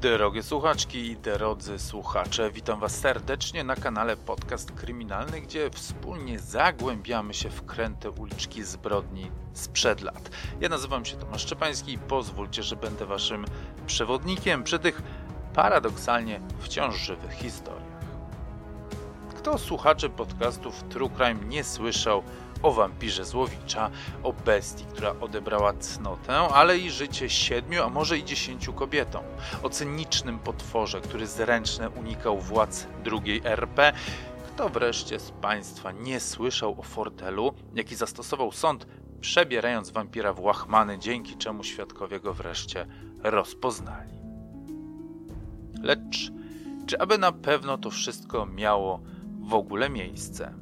Drogie słuchaczki i drodzy słuchacze, witam Was serdecznie na kanale Podcast Kryminalny, gdzie wspólnie zagłębiamy się w kręte uliczki zbrodni sprzed lat. Ja nazywam się Tomasz Szczepański i pozwólcie, że będę Waszym przewodnikiem przy tych paradoksalnie wciąż żywych historiach. Kto słuchaczy podcastów True Crime nie słyszał o wampirze Złowicza, o bestii, która odebrała cnotę, ale i życie siedmiu, a może i dziesięciu kobietom, o cynicznym potworze, który zręczne unikał władz drugiej RP, kto wreszcie z Państwa nie słyszał o fortelu, jaki zastosował sąd, przebierając wampira w łachmany, dzięki czemu świadkowie go wreszcie rozpoznali. Lecz czy aby na pewno to wszystko miało w ogóle miejsce?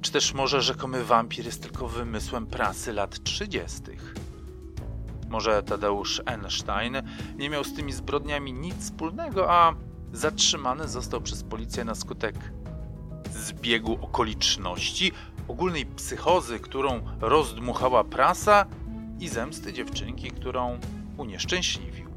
Czy też może rzekomy wampir jest tylko wymysłem prasy lat 30. Może Tadeusz Einstein nie miał z tymi zbrodniami nic wspólnego, a zatrzymany został przez policję na skutek zbiegu okoliczności, ogólnej psychozy, którą rozdmuchała prasa i zemsty dziewczynki, którą unieszczęśliwił.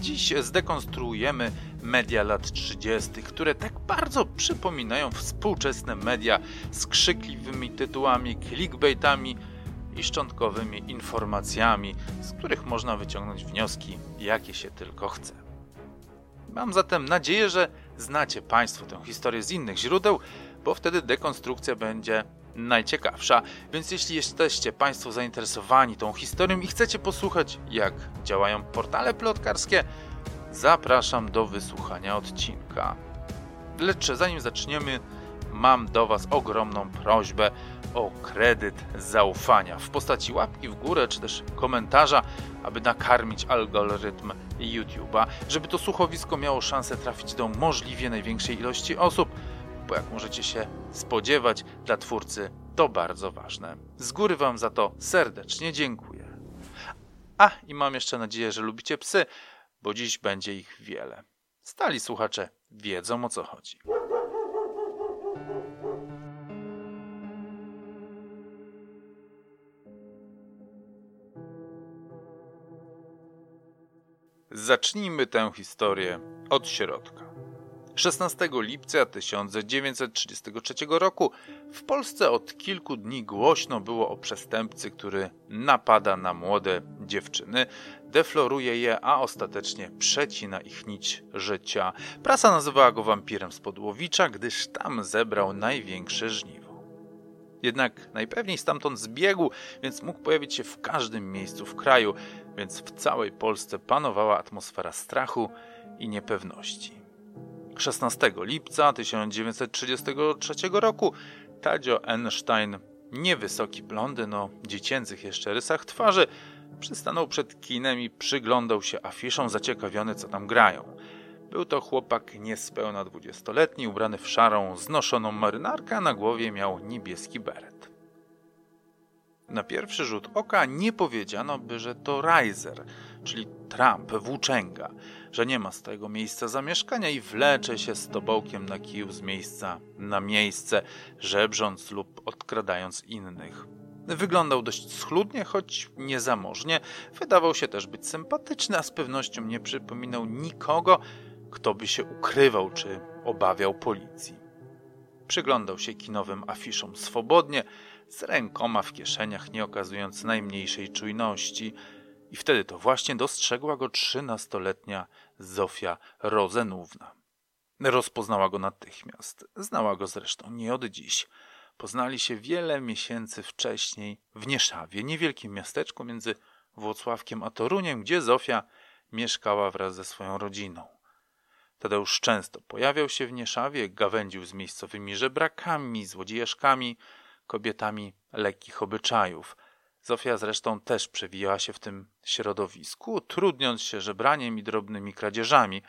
Dziś zdekonstruujemy media lat 30., które tak bardzo przypominają współczesne media z krzykliwymi tytułami, clickbaitami i szczątkowymi informacjami, z których można wyciągnąć wnioski, jakie się tylko chce. Mam zatem nadzieję, że znacie Państwo tę historię z innych źródeł, bo wtedy dekonstrukcja będzie najciekawsza. Więc jeśli jesteście Państwo zainteresowani tą historią i chcecie posłuchać, jak działają portale plotkarskie, zapraszam do wysłuchania odcinka. Lecz zanim zaczniemy, mam do Was ogromną prośbę o kredyt zaufania w postaci łapki w górę czy też komentarza, aby nakarmić algorytm YouTube'a, żeby to słuchowisko miało szansę trafić do możliwie największej ilości osób, bo jak możecie się spodziewać, dla twórcy to bardzo ważne. Z góry Wam za to serdecznie dziękuję. A i mam jeszcze nadzieję, że lubicie psy, bo dziś będzie ich wiele. Stali słuchacze wiedzą o co chodzi. Zacznijmy tę historię od środka. 16 lipca 1933 roku w Polsce od kilku dni głośno było o przestępcy, który napada na młode dziewczyny, defloruje je, a ostatecznie przecina ich nić życia. Prasa nazywała go wampirem z Podłowicza, gdyż tam zebrał największe żniwo. Jednak najpewniej stamtąd zbiegł, więc mógł pojawić się w każdym miejscu w kraju, więc w całej Polsce panowała atmosfera strachu i niepewności. 16 lipca 1933 roku Tadzio Einstein, niewysoki blondyn o dziecięcych jeszcze rysach twarzy, przystanął przed kinem i przyglądał się afiszom zaciekawiony co tam grają. Był to chłopak niespełna dwudziestoletni, ubrany w szarą, znoszoną marynarkę, a na głowie miał niebieski beret. Na pierwszy rzut oka nie powiedziano by, że to Reiser, czyli Trump, włóczęga, że nie ma stałego miejsca zamieszkania i wlecze się z tobołkiem na kiju z miejsca na miejsce, żebrząc lub odkradając innych. Wyglądał dość schludnie, choć niezamożnie. Wydawał się też być sympatyczny, a z pewnością nie przypominał nikogo, kto by się ukrywał czy obawiał policji. Przyglądał się kinowym afiszom swobodnie, z rękoma w kieszeniach, nie okazując najmniejszej czujności. I wtedy to właśnie dostrzegła go trzynastoletnia Zofia Rozenówna. Rozpoznała go natychmiast. Znała go zresztą nie od dziś. Poznali się wiele miesięcy wcześniej w Nieszawie, niewielkim miasteczku między Włocławkiem a Toruniem, gdzie Zofia mieszkała wraz ze swoją rodziną. Tadeusz często pojawiał się w Nieszawie, gawędził z miejscowymi żebrakami, złodziejaszkami, kobietami lekkich obyczajów. Zofia zresztą też przewijała się w tym środowisku, trudniąc się żebraniem i drobnymi kradzieżami,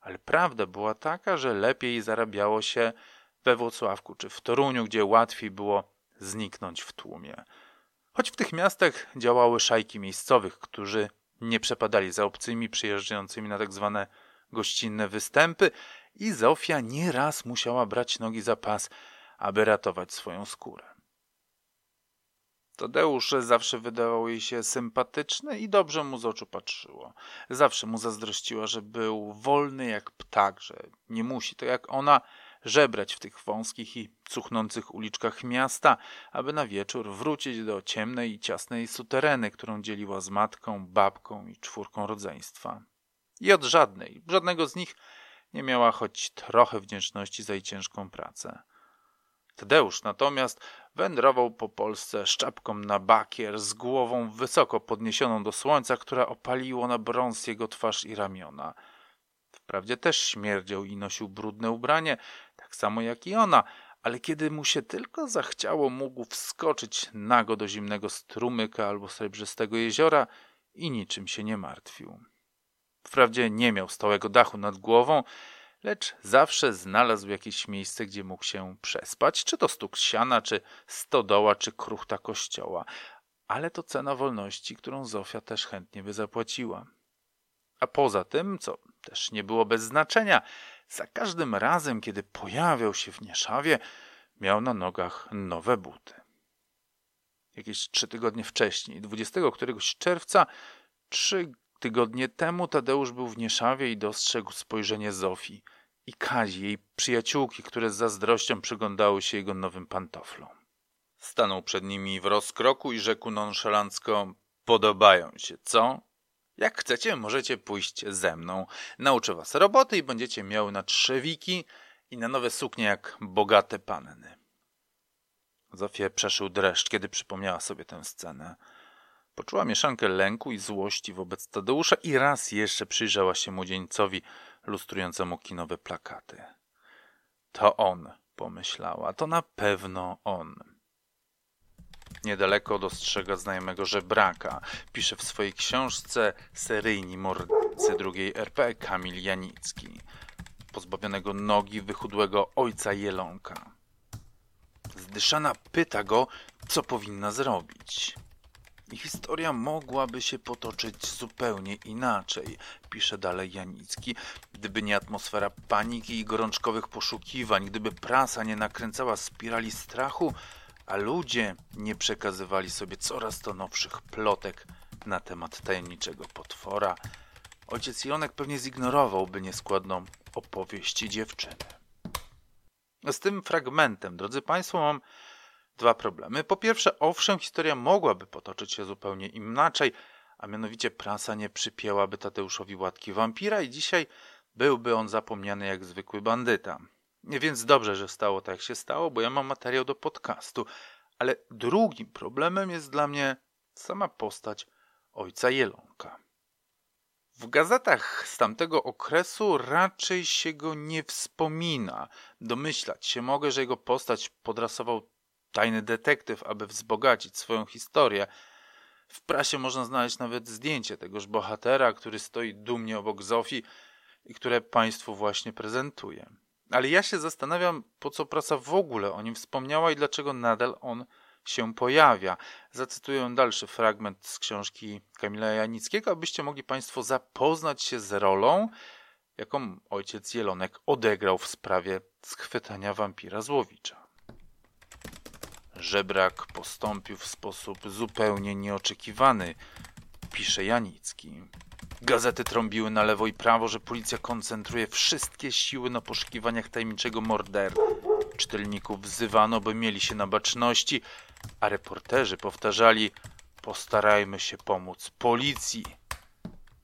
ale prawda była taka, że lepiej zarabiało się we Włocławku czy w Toruniu, gdzie łatwiej było zniknąć w tłumie. Choć w tych miastach działały szajki miejscowych, którzy nie przepadali za obcymi przyjeżdżającymi na tak zwane gościnne występy i Zofia nieraz musiała brać nogi za pas, aby ratować swoją skórę. Tadeusz zawsze wydawał jej się sympatyczny i dobrze mu z oczu patrzyło. Zawsze mu zazdrościła, że był wolny jak ptak, że nie musi, to jak ona, żebrać w tych wąskich i cuchnących uliczkach miasta, aby na wieczór wrócić do ciemnej i ciasnej sutereny, którą dzieliła z matką, babką i czwórką rodzeństwa. I od żadnej, żadnego z nich nie miała choć trochę wdzięczności za jej ciężką pracę. Tadeusz natomiast wędrował po Polsce z czapką na bakier, z głową wysoko podniesioną do słońca, które opaliło na brąz jego twarz i ramiona. Wprawdzie też śmierdział i nosił brudne ubranie, tak samo jak i ona, ale kiedy mu się tylko zachciało, mógł wskoczyć nago do zimnego strumyka albo srebrzystego jeziora i niczym się nie martwił. Wprawdzie nie miał stałego dachu nad głową, lecz zawsze znalazł jakieś miejsce, gdzie mógł się przespać, czy to stuk siana, czy stodoła, czy kruchta kościoła. Ale to cena wolności, którą Zofia też chętnie by zapłaciła. A poza tym, co też nie było bez znaczenia, za każdym razem, kiedy pojawiał się w Nieszawie, miał na nogach nowe buty. Jakieś trzy tygodnie wcześniej, 20 któregoś czerwca, trzy tygodnie temu Tadeusz był w Nieszawie i dostrzegł spojrzenie Zofii i Kazi, jej przyjaciółki, które z zazdrością przyglądały się jego nowym pantoflom. Stanął przed nimi w rozkroku i rzekł nonszalancko: Podobają się, co? Jak chcecie, możecie pójść ze mną. Nauczę was roboty i będziecie miały na trzewiki i na nowe suknie jak bogate panny. Zofię przeszył dreszcz, kiedy przypomniała sobie tę scenę. Poczuła mieszankę lęku i złości wobec Tadeusza i raz jeszcze przyjrzała się młodzieńcowi lustrującemu kinowe plakaty. To on, pomyślała, to na pewno on. Niedaleko dostrzega znajomego żebraka. Pisze w swojej książce Seryjni mordercy drugiej RP Kamil Janicki. Pozbawionego nogi wychudłego ojca Jelonka. Zdyszana pyta go, co powinna zrobić. I historia mogłaby się potoczyć zupełnie inaczej, pisze dalej Janicki, gdyby nie atmosfera paniki i gorączkowych poszukiwań, gdyby prasa nie nakręcała spirali strachu, a ludzie nie przekazywali sobie coraz to nowszych plotek na temat tajemniczego potwora, ojciec Jonek pewnie zignorowałby nieskładną opowieść dziewczyny. Z tym fragmentem, drodzy Państwo, mam dwa problemy. Po pierwsze, owszem, historia mogłaby potoczyć się zupełnie inaczej, a mianowicie prasa nie przypięłaby Tadeuszowi łatki wampira i dzisiaj byłby on zapomniany jak zwykły bandyta. Więc dobrze, że stało tak, jak się stało, bo ja mam materiał do podcastu. Ale drugim problemem jest dla mnie sama postać ojca Jelonka. W gazetach z tamtego okresu raczej się go nie wspomina. Domyślać się mogę, że jego postać podrasował tajny detektyw, aby wzbogacić swoją historię. W prasie można znaleźć nawet zdjęcie tegoż bohatera, który stoi dumnie obok Zofii i które Państwu właśnie prezentuję. Ale ja się zastanawiam, po co prasa w ogóle o nim wspomniała i dlaczego nadal on się pojawia. Zacytuję dalszy fragment z książki Kamila Janickiego, abyście mogli Państwo zapoznać się z rolą, jaką ojciec Jelonek odegrał w sprawie schwytania wampira Złowicza. Żebrak postąpił w sposób zupełnie nieoczekiwany, pisze Janicki. Gazety trąbiły na lewo i prawo, że policja koncentruje wszystkie siły na poszukiwaniach tajemniczego mordercy. Czytelników wzywano, by mieli się na baczności, a reporterzy powtarzali: Postarajmy się pomóc policji.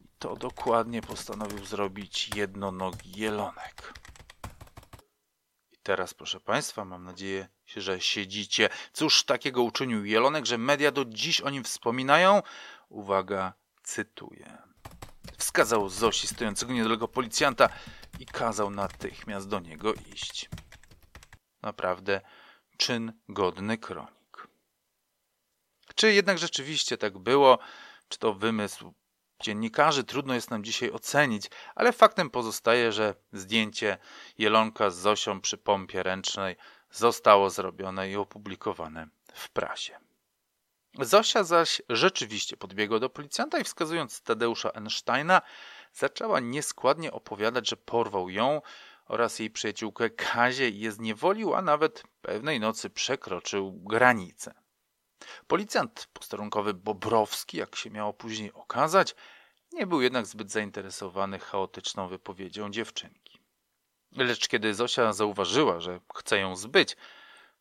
I to dokładnie postanowił zrobić jednonogi jelonek. I teraz, proszę Państwa, mam nadzieję, że siedzicie. Cóż takiego uczynił jelonek, że media do dziś o nim wspominają? Uwaga, cytuję. Wskazał Zosi stojącego niedaleko policjanta i kazał natychmiast do niego iść. Naprawdę czyn godny kronik. Czy jednak rzeczywiście tak było, czy to wymysł dziennikarzy, trudno jest nam dzisiaj ocenić, ale faktem pozostaje, że zdjęcie Jelonka z Zosią przy pompie ręcznej zostało zrobione i opublikowane w prasie. Zosia zaś rzeczywiście podbiegła do policjanta i wskazując Tadeusza Einsteina, zaczęła nieskładnie opowiadać, że porwał ją oraz jej przyjaciółkę Kazie i je zniewolił, a nawet pewnej nocy przekroczył granicę. Policjant posterunkowy Bobrowski, jak się miało później okazać, nie był jednak zbyt zainteresowany chaotyczną wypowiedzią dziewczynki. Lecz kiedy Zosia zauważyła, że chce ją zbyć,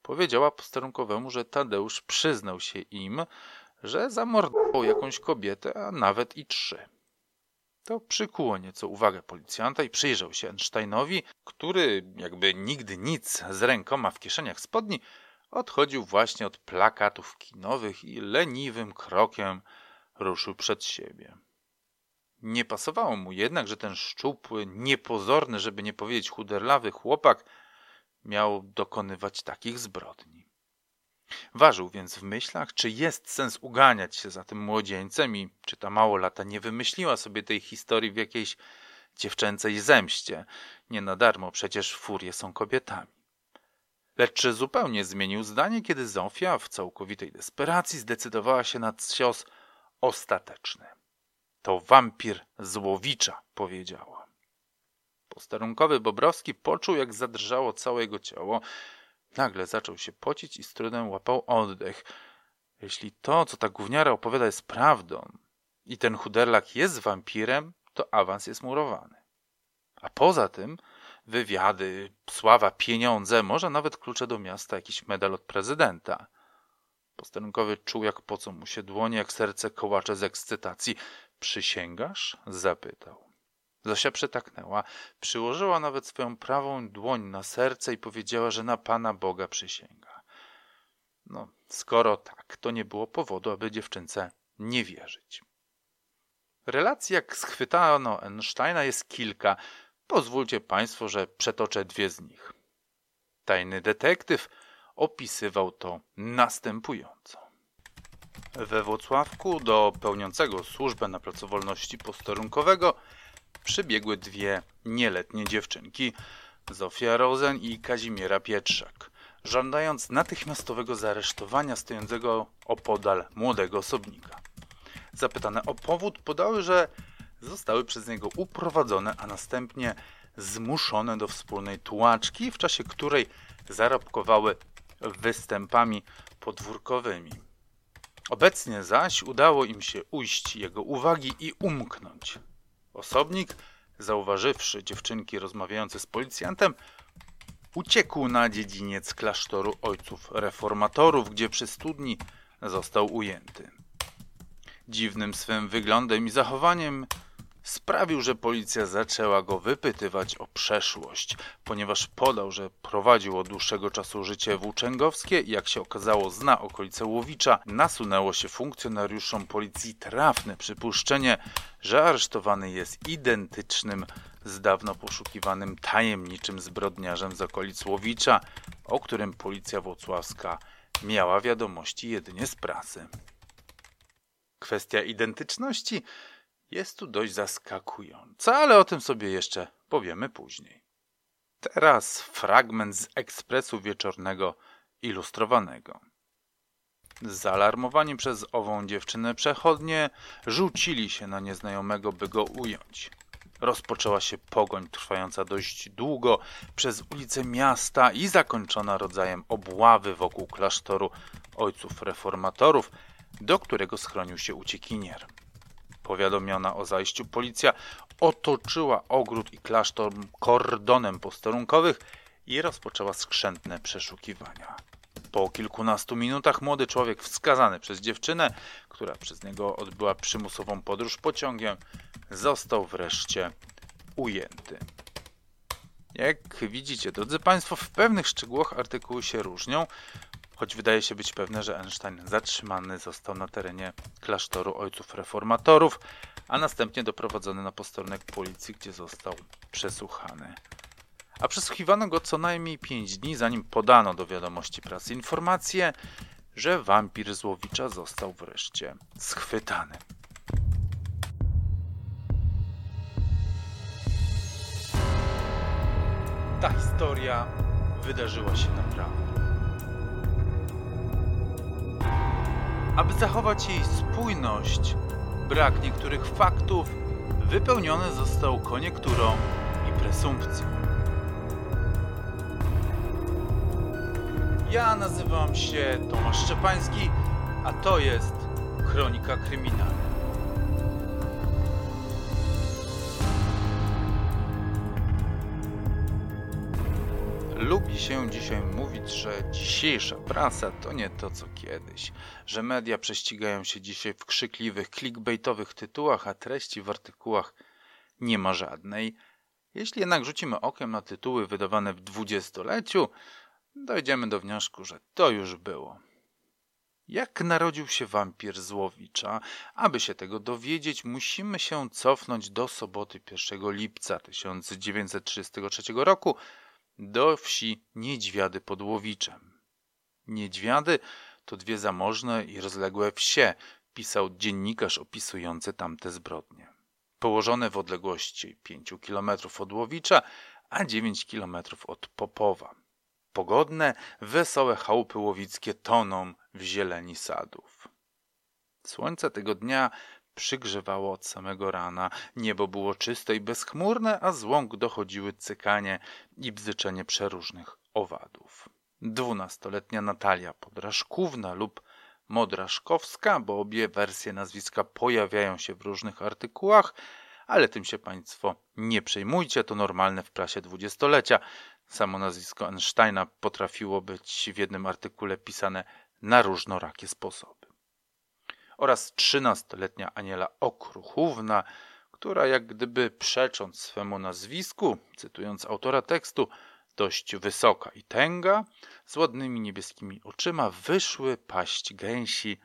powiedziała posterunkowemu, że Tadeusz przyznał się im, że zamordował jakąś kobietę, a nawet i trzy. To przykuło nieco uwagę policjanta i przyjrzał się Einsteinowi, który, jakby nigdy nic, z rękoma w kieszeniach spodni, odchodził właśnie od plakatów kinowych i leniwym krokiem ruszył przed siebie. Nie pasowało mu jednak, że ten szczupły, niepozorny, żeby nie powiedzieć chuderlawy chłopak miał dokonywać takich zbrodni. Ważył więc w myślach, czy jest sens uganiać się za tym młodzieńcem i czy ta małolata nie wymyśliła sobie tej historii w jakiejś dziewczęcej zemście. Nie na darmo przecież furie są kobietami. Lecz zupełnie zmienił zdanie, kiedy Zofia w całkowitej desperacji zdecydowała się na cios ostateczny. To wampir złowicza, powiedziała. Posterunkowy Bobrowski poczuł, jak zadrżało całe jego ciało. Nagle zaczął się pocić i z trudem łapał oddech. Jeśli to, co ta gówniara opowiada, jest prawdą i ten chuderlak jest wampirem, to awans jest murowany. A poza tym wywiady, sława, pieniądze, może nawet klucze do miasta, jakiś medal od prezydenta. Posterunkowy czuł, jak pocą mu się dłonie, jak serce kołacze z ekscytacji. Przysięgasz? zapytał. Zosia przytaknęła, przyłożyła nawet swoją prawą dłoń na serce i powiedziała, że na Pana Boga przysięga. No, skoro tak, to nie było powodu, aby dziewczynce nie wierzyć. Relacji, jak schwytano Einsteina, jest kilka. Pozwólcie Państwo, że przetoczę dwie z nich. Tajny detektyw opisywał to następująco. We Włocławku do pełniącego służbę na placu wolności posterunkowego przybiegły dwie nieletnie dziewczynki, Zofia Rosen i Kazimiera Pietrzak, żądając natychmiastowego zaresztowania stojącego opodal młodego osobnika. Zapytane o powód podały, że zostały przez niego uprowadzone, a następnie zmuszone do wspólnej tułaczki, w czasie której zarobkowały występami podwórkowymi. Obecnie zaś udało im się ujść jego uwagi i umknąć. Osobnik, zauważywszy dziewczynki rozmawiające z policjantem, uciekł na dziedziniec klasztoru ojców reformatorów, gdzie przy studni został ujęty. Dziwnym swym wyglądem i zachowaniem sprawił, że policja zaczęła go wypytywać o przeszłość, ponieważ podał, że prowadził od dłuższego czasu życie włóczęgowskie i jak się okazało zna okolice Łowicza, nasunęło się funkcjonariuszom policji trafne przypuszczenie, że aresztowany jest identycznym z dawno poszukiwanym tajemniczym zbrodniarzem z okolic Łowicza, o którym policja włocławska miała wiadomości jedynie z prasy. Kwestia identyczności jest tu dość zaskakująca, ale o tym sobie jeszcze powiemy później. Teraz fragment z ekspresu wieczornego ilustrowanego. Zaalarmowani przez ową dziewczynę przechodnie rzucili się na nieznajomego, by go ująć. Rozpoczęła się pogoń trwająca dość długo przez ulice miasta i zakończona rodzajem obławy wokół klasztoru ojców reformatorów, do którego schronił się uciekinier. Powiadomiona o zajściu policja otoczyła ogród i klasztor kordonem posterunkowych i rozpoczęła skrzętne przeszukiwania. Po kilkunastu minutach młody człowiek wskazany przez dziewczynę, która przez niego odbyła przymusową podróż pociągiem, został wreszcie ujęty. Jak widzicie, drodzy Państwo, w pewnych szczegółach artykuły się różnią, choć wydaje się być pewne, że Einstein zatrzymany został na terenie klasztoru ojców reformatorów, a następnie doprowadzony na posterunek policji, gdzie został przesłuchany. A przesłuchiwano go co najmniej pięć dni, zanim podano do wiadomości prasy informację, że wampir Złowicza został wreszcie schwytany. Ta historia wydarzyła się naprawdę. Aby zachować jej spójność, brak niektórych faktów wypełniony został koniekturą i presumpcją. Ja nazywam się Tomasz Szczepański A to jest Kronika Kryminalna. Lubi się dzisiaj mówić, że dzisiejsza prasa to nie to co kiedyś, że media prześcigają się dzisiaj w krzykliwych, clickbaitowych tytułach, a treści w artykułach nie ma żadnej. Jeśli jednak rzucimy okiem na tytuły wydawane w dwudziestoleciu, dojdziemy do wniosku, że to już było. Jak narodził się wampir Złowicza? Aby się tego dowiedzieć, musimy się cofnąć do soboty 1 lipca 1933 roku, do wsi Niedźwiady pod Łowiczem. Niedźwiady to dwie zamożne i rozległe wsie, pisał dziennikarz opisujący tamte zbrodnie. Położone w odległości 5 km od Łowicza, a 9 km od Popowa. Pogodne, wesołe chałupy łowickie toną w zieleni sadów. Słońce tego dnia przygrzewało od samego rana. Niebo było czyste i bezchmurne, a z łąk dochodziły cykanie i bzyczenie przeróżnych owadów. Dwunastoletnia Natalia Podraszkówna lub Modraszkowska, bo obie wersje nazwiska pojawiają się w różnych artykułach, ale tym się Państwo nie przejmujcie, to normalne w prasie dwudziestolecia. Samo nazwisko Einsteina potrafiło być w jednym artykule pisane na różnorakie sposoby oraz trzynastoletnia Aniela Okruchówna, która jak gdyby przecząc swemu nazwisku, cytując autora tekstu, dość wysoka i tęga, z ładnymi niebieskimi oczyma, wyszły paść gęsi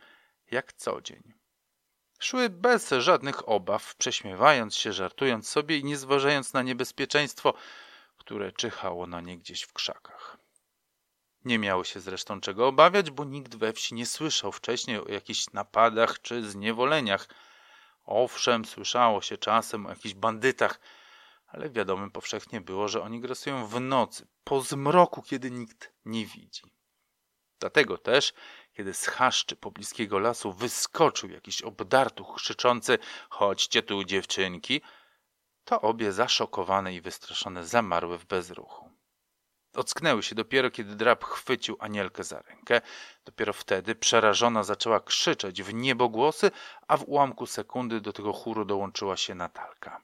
jak co dzień. Szły bez żadnych obaw, prześmiewając się, żartując sobie i nie zważając na niebezpieczeństwo, które czyhało na nie gdzieś w krzakach. Nie miały się zresztą czego obawiać, bo nikt we wsi nie słyszał wcześniej o jakichś napadach czy zniewoleniach. Owszem, słyszało się czasem o jakichś bandytach, ale wiadomym powszechnie było, że oni grasują w nocy, po zmroku, kiedy nikt nie widzi. Dlatego też, kiedy z chaszczy pobliskiego lasu wyskoczył jakiś obdartuch krzyczący chodźcie tu dziewczynki, to obie zaszokowane i wystraszone zamarły w bezruchu. Ocknęły się dopiero, kiedy drab chwycił Anielkę za rękę. Dopiero wtedy przerażona zaczęła krzyczeć w niebogłosy, a w ułamku sekundy do tego chóru dołączyła się Natalka.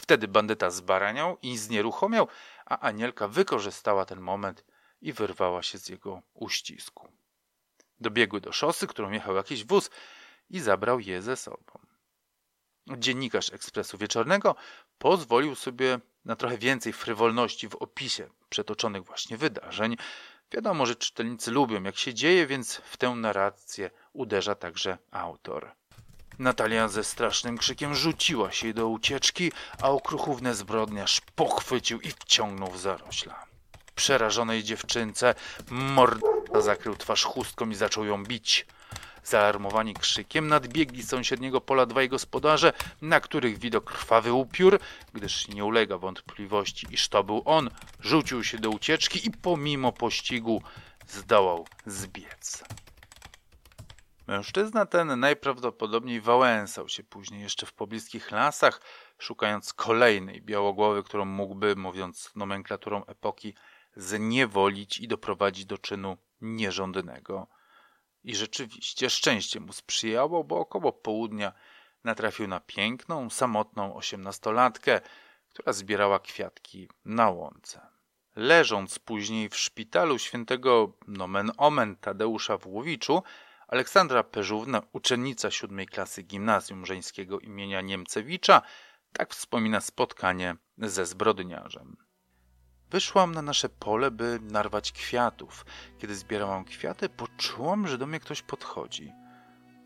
Wtedy bandyta zbaraniał i znieruchomiał, a Anielka wykorzystała ten moment i wyrwała się z jego uścisku. Dobiegły do szosy, którą jechał jakiś wóz i zabrał je ze sobą. Dziennikarz Ekspresu Wieczornego pozwolił sobie na trochę więcej frywolności w opisie przetoczonych właśnie wydarzeń. Wiadomo, że czytelnicy lubią jak się dzieje, więc w tę narrację uderza także autor. Natalia ze strasznym krzykiem rzuciła się do ucieczki, a okruchówne zbrodniarz pochwycił i wciągnął w zarośla. Przerażonej dziewczynce morda zakrył twarz chustką i zaczął ją bić. Zaalarmowani krzykiem nadbiegli z sąsiedniego pola dwaj gospodarze, na których widok krwawy upiór, gdyż nie ulega wątpliwości, iż to był on, rzucił się do ucieczki i pomimo pościgu zdołał zbiec. Mężczyzna ten najprawdopodobniej wałęsał się później jeszcze w pobliskich lasach, szukając kolejnej białogłowy, którą mógłby, mówiąc nomenklaturą epoki, zniewolić i doprowadzić do czynu nierządnego. I rzeczywiście szczęście mu sprzyjało, bo około południa natrafił na piękną, samotną osiemnastolatkę, która zbierała kwiatki na łące. Leżąc później w szpitalu świętego nomen omen Tadeusza w Łowiczu, Aleksandra Peżówna, uczennica siódmej klasy gimnazjum żeńskiego imienia Niemcewicza, tak wspomina spotkanie ze zbrodniarzem. Wyszłam na nasze pole, by narwać kwiatów. Kiedy zbierałam kwiaty, poczułam, że do mnie ktoś podchodzi.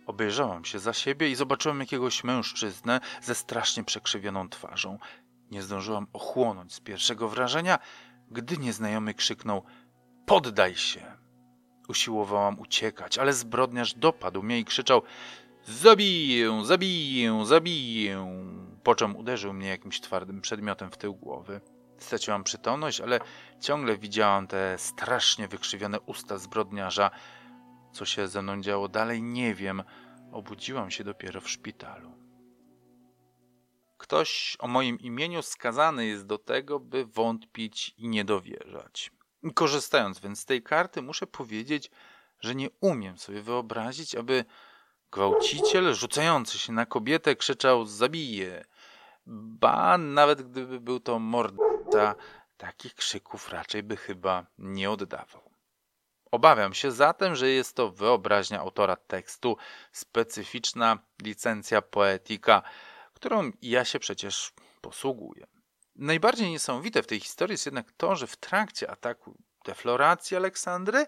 Obejrzałam się za siebie i zobaczyłam jakiegoś mężczyznę ze strasznie przekrzywioną twarzą. Nie zdążyłam ochłonąć z pierwszego wrażenia, gdy nieznajomy krzyknął: Poddaj się! Usiłowałam uciekać, ale zbrodniarz dopadł mnie i krzyczał: Zabiję, zabiję, zabiję! Po czym uderzył mnie jakimś twardym przedmiotem w tył głowy. Straciłam przytomność, ale ciągle widziałam te strasznie wykrzywione usta zbrodniarza. Co się ze mną działo dalej, nie wiem. Obudziłam się dopiero w szpitalu. Ktoś o moim imieniu skazany jest do tego, by wątpić i nie dowierzać. Korzystając więc z tej karty, muszę powiedzieć, że nie umiem sobie wyobrazić, aby gwałciciel rzucający się na kobietę krzyczał zabije. Ba, nawet gdyby był to morderca, takich krzyków raczej by chyba nie oddawał. Obawiam się zatem, że jest to wyobraźnia autora tekstu, specyficzna licencja poetyka, którą ja się przecież posługuję. Najbardziej niesamowite w tej historii jest jednak to, że w trakcie ataku defloracji Aleksandry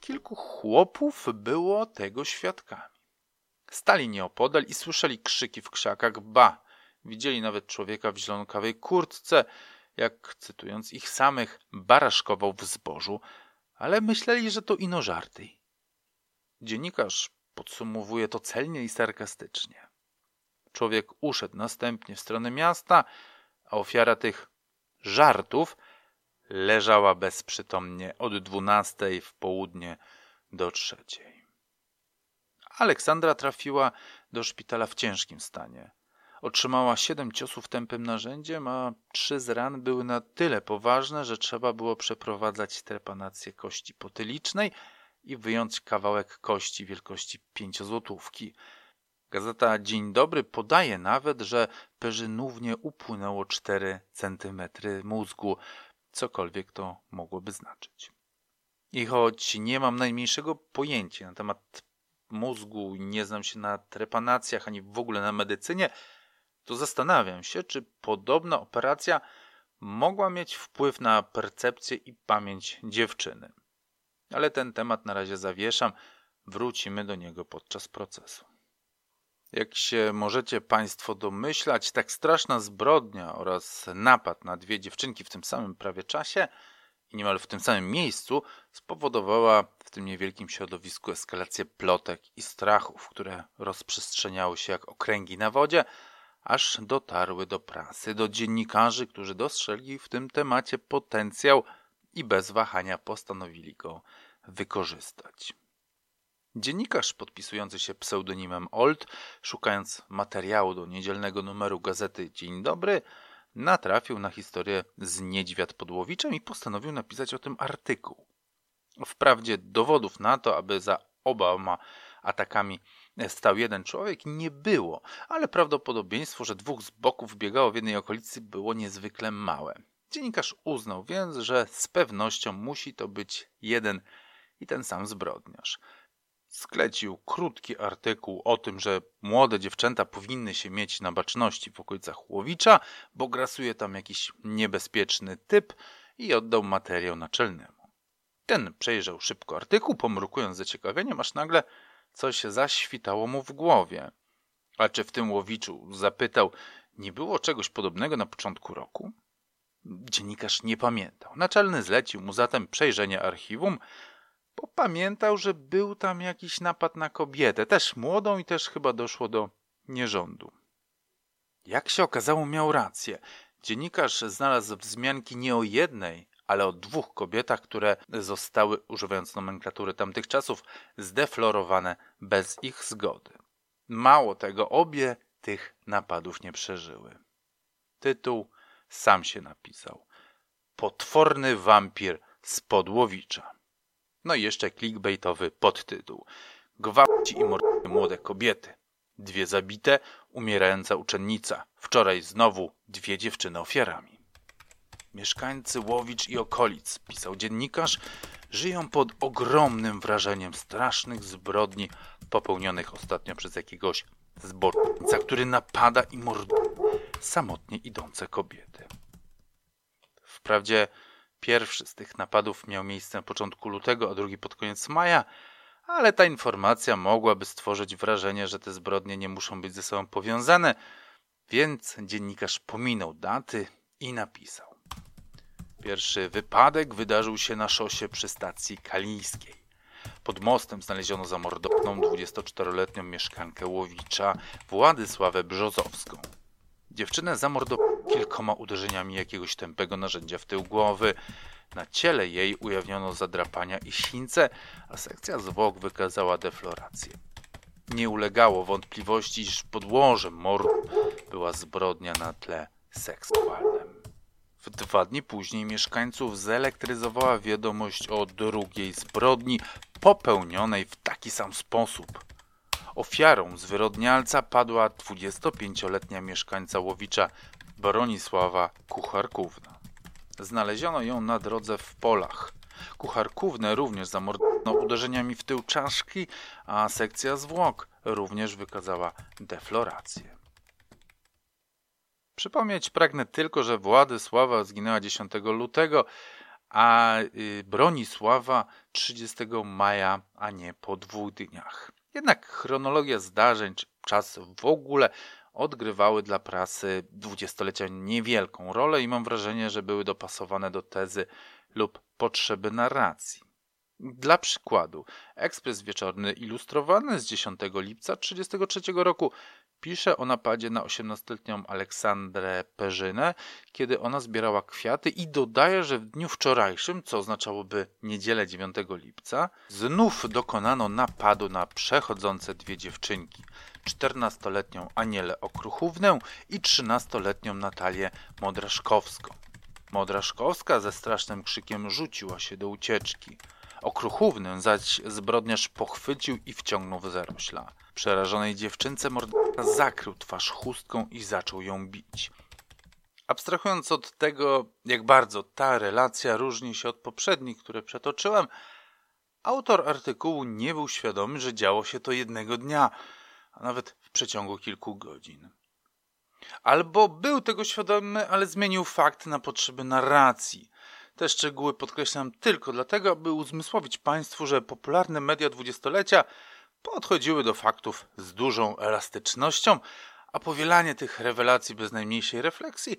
kilku chłopów było tego świadkami. Stali nieopodal i słyszeli krzyki w krzakach, ba, widzieli nawet człowieka w zielonokawej kurtce, jak cytując ich samych, baraszkował w zbożu, ale myśleli, że to ino żarty. Dziennikarz podsumowuje to celnie i sarkastycznie. Człowiek uszedł następnie w stronę miasta, a ofiara tych żartów leżała bezprzytomnie od dwunastej w południe do trzeciej. Aleksandra trafiła do szpitala w ciężkim stanie. Otrzymała siedem ciosów tępym narzędziem, a trzy z ran były na tyle poważne, że trzeba było przeprowadzać trepanację kości potylicznej i wyjąć kawałek kości wielkości pięciozłotówki. Gazeta Dzień Dobry podaje nawet, że perzynównie upłynęło 4 centymetry mózgu, cokolwiek to mogłoby znaczyć. I choć nie mam najmniejszego pojęcia na temat mózgu, nie znam się na trepanacjach ani w ogóle na medycynie, to zastanawiam się, czy podobna operacja mogła mieć wpływ na percepcję i pamięć dziewczyny. Ale ten temat na razie zawieszam, wrócimy do niego podczas procesu. Jak się możecie Państwo domyślać, tak straszna zbrodnia oraz napad na dwie dziewczynki w tym samym prawie czasie i niemal w tym samym miejscu spowodowała w tym niewielkim środowisku eskalację plotek i strachów, które rozprzestrzeniały się jak okręgi na wodzie, aż dotarły do prasy, do dziennikarzy, którzy dostrzegli w tym temacie potencjał i bez wahania postanowili go wykorzystać. Dziennikarz podpisujący się pseudonimem Old, szukając materiału do niedzielnego numeru gazety Dzień Dobry, natrafił na historię z Niedźwiad Podłowiczem i postanowił napisać o tym artykuł. Wprawdzie dowodów na to, aby za oboma atakami stał jeden człowiek, nie było, ale prawdopodobieństwo, że dwóch z boków biegało w jednej okolicy było niezwykle małe. Dziennikarz uznał więc, że z pewnością musi to być jeden i ten sam zbrodniarz sklecił krótki artykuł o tym, że młode dziewczęta powinny się mieć na baczności w okolicach Łowicza, bo grasuje tam jakiś niebezpieczny typ i oddał materiał naczelnemu. Ten przejrzał szybko artykuł, pomrukując zaciekawieniem, aż nagle coś zaświtało mu w głowie. A czy w tym Łowiczu, zapytał, nie było czegoś podobnego na początku roku? Dziennikarz nie pamiętał. Naczelny zlecił mu zatem przejrzenie archiwum, bo pamiętał, że był tam jakiś napad na kobietę, też młodą i też chyba doszło do nierządu. Jak się okazało, miał rację. Dziennikarz znalazł wzmianki nie o jednej, ale o dwóch kobietach, które zostały, używając nomenklatury tamtych czasów, zdeflorowane bez ich zgody. Mało tego, obie tych napadów nie przeżyły. Tytuł sam się napisał. Potworny wampir z Podłowicza. No i jeszcze clickbaitowy podtytuł. Gwałci i morduje młode kobiety. Dwie zabite, umierająca uczennica. Wczoraj znowu dwie dziewczyny ofiarami. Mieszkańcy Łowicz i okolic, pisał dziennikarz, żyją pod ogromnym wrażeniem strasznych zbrodni popełnionych ostatnio przez jakiegoś zbrodnicza, który napada i morduje samotnie idące kobiety. Wprawdzie Pierwszy z tych napadów miał miejsce na początku lutego, a drugi pod koniec maja, ale ta informacja mogłaby stworzyć wrażenie, że te zbrodnie nie muszą być ze sobą powiązane, więc dziennikarz pominął daty i napisał. Pierwszy wypadek wydarzył się na szosie przy stacji Kaliskiej. Pod mostem znaleziono zamordowaną 24-letnią mieszkankę Łowicza Władysławę Brzozowską. Dziewczynę zamordowano kilkoma uderzeniami jakiegoś tępego narzędzia w tył głowy. Na ciele jej ujawniono zadrapania i sińce, a sekcja zwłok wykazała deflorację. Nie ulegało wątpliwości, iż podłożem mordu była zbrodnia na tle seksualnym. W dwa dni później mieszkańców zelektryzowała wiadomość o drugiej zbrodni popełnionej w taki sam sposób. Ofiarą zwyrodnialca padła 25-letnia mieszkańca Łowicza Bronisława Kucharkówna. Znaleziono ją na drodze w polach. Kucharkównę również zamordowano uderzeniami w tył czaszki, a sekcja zwłok również wykazała deflorację. Przypomnieć pragnę tylko, że Władysława zginęła 10 lutego, a y, Bronisława 30 maja, a nie po dwóch dniach. Jednak chronologia zdarzeń czas w ogóle odgrywały dla prasy dwudziestolecia niewielką rolę i mam wrażenie, że były dopasowane do tezy lub potrzeby narracji. Dla przykładu, ekspres wieczorny ilustrowany z 10 lipca 1933 roku pisze o napadzie na 18-letnią Aleksandrę Perzynę, kiedy ona zbierała kwiaty i dodaje, że w dniu wczorajszym, co oznaczałoby niedzielę 9 lipca, znów dokonano napadu na przechodzące dwie dziewczynki. 14-letnią Anielę Okruchównę i 13-letnią Natalię Modraszkowską. Modraszkowska ze strasznym krzykiem rzuciła się do ucieczki. Okruchównę zaś zbrodniarz pochwycił i wciągnął w zarośla. Przerażonej dziewczynce morderca zakrył twarz chustką i zaczął ją bić. Abstrahując od tego, jak bardzo ta relacja różni się od poprzednich, które przetoczyłem, autor artykułu nie był świadomy, że działo się to jednego dnia, a nawet w przeciągu kilku godzin. Albo był tego świadomy, ale zmienił fakt na potrzeby narracji. Te szczegóły podkreślam tylko dlatego, aby uzmysłowić Państwu, że popularne media dwudziestolecia podchodziły do faktów z dużą elastycznością, a powielanie tych rewelacji bez najmniejszej refleksji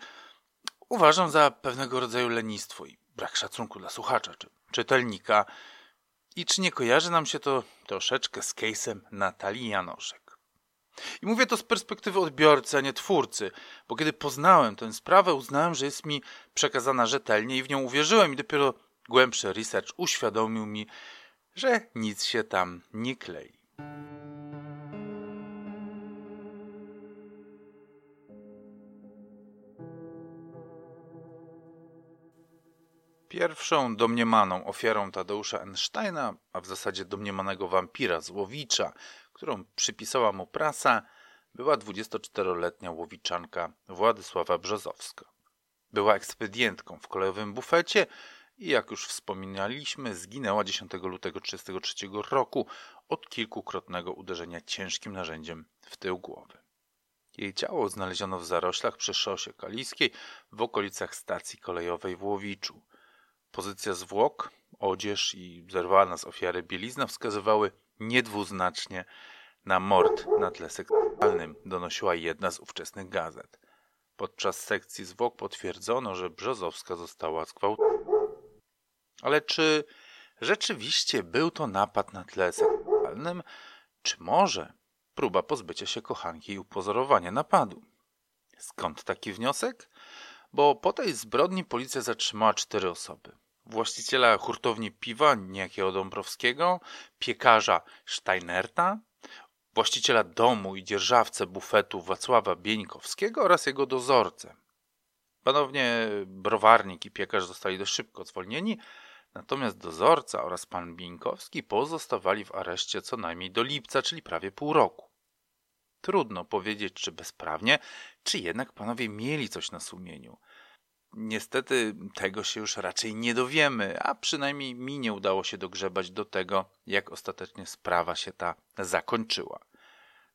uważam za pewnego rodzaju lenistwo i brak szacunku dla słuchacza czy czytelnika. I czy nie kojarzy nam się to troszeczkę z case'em Natalii Janoszek? I mówię to z perspektywy odbiorcy, a nie twórcy, bo kiedy poznałem tę sprawę, uznałem, że jest mi przekazana rzetelnie i w nią uwierzyłem i dopiero głębszy research uświadomił mi, że nic się tam nie klei. Pierwszą domniemaną ofiarą Tadeusza Einsteina, a w zasadzie domniemanego wampira Złowicza, którą przypisała mu prasa, była 24-letnia łowiczanka Władysława Brzozowska. Była ekspedientką w kolejowym bufecie i jak już wspominaliśmy, zginęła 10 lutego 1933 roku od kilkukrotnego uderzenia ciężkim narzędziem w tył głowy. Jej ciało znaleziono w zaroślach przy szosie kaliskiej w okolicach stacji kolejowej w Łowiczu. Pozycja zwłok, odzież i zerwana z ofiary bielizna wskazywały niedwuznacznie na mord na tle seksualnym, donosiła jedna z ówczesnych gazet. Podczas sekcji zwłok potwierdzono, że Brzozowska została zgwałcona. Ale czy rzeczywiście był to napad na tle seksualnym, czy może próba pozbycia się kochanki i upozorowania napadu? Skąd taki wniosek? Bo po tej zbrodni policja zatrzymała cztery osoby właściciela hurtowni piwa niejakiego Dąbrowskiego, piekarza Steinerta, właściciela domu i dzierżawcę bufetu Wacława Bieńkowskiego oraz jego dozorcę. Panownie browarnik i piekarz zostali dość szybko zwolnieni, natomiast dozorca oraz pan Bieńkowski pozostawali w areszcie co najmniej do lipca, czyli prawie pół roku. Trudno powiedzieć, czy bezprawnie, czy jednak panowie mieli coś na sumieniu – Niestety tego się już raczej nie dowiemy, a przynajmniej mi nie udało się dogrzebać do tego, jak ostatecznie sprawa się ta zakończyła.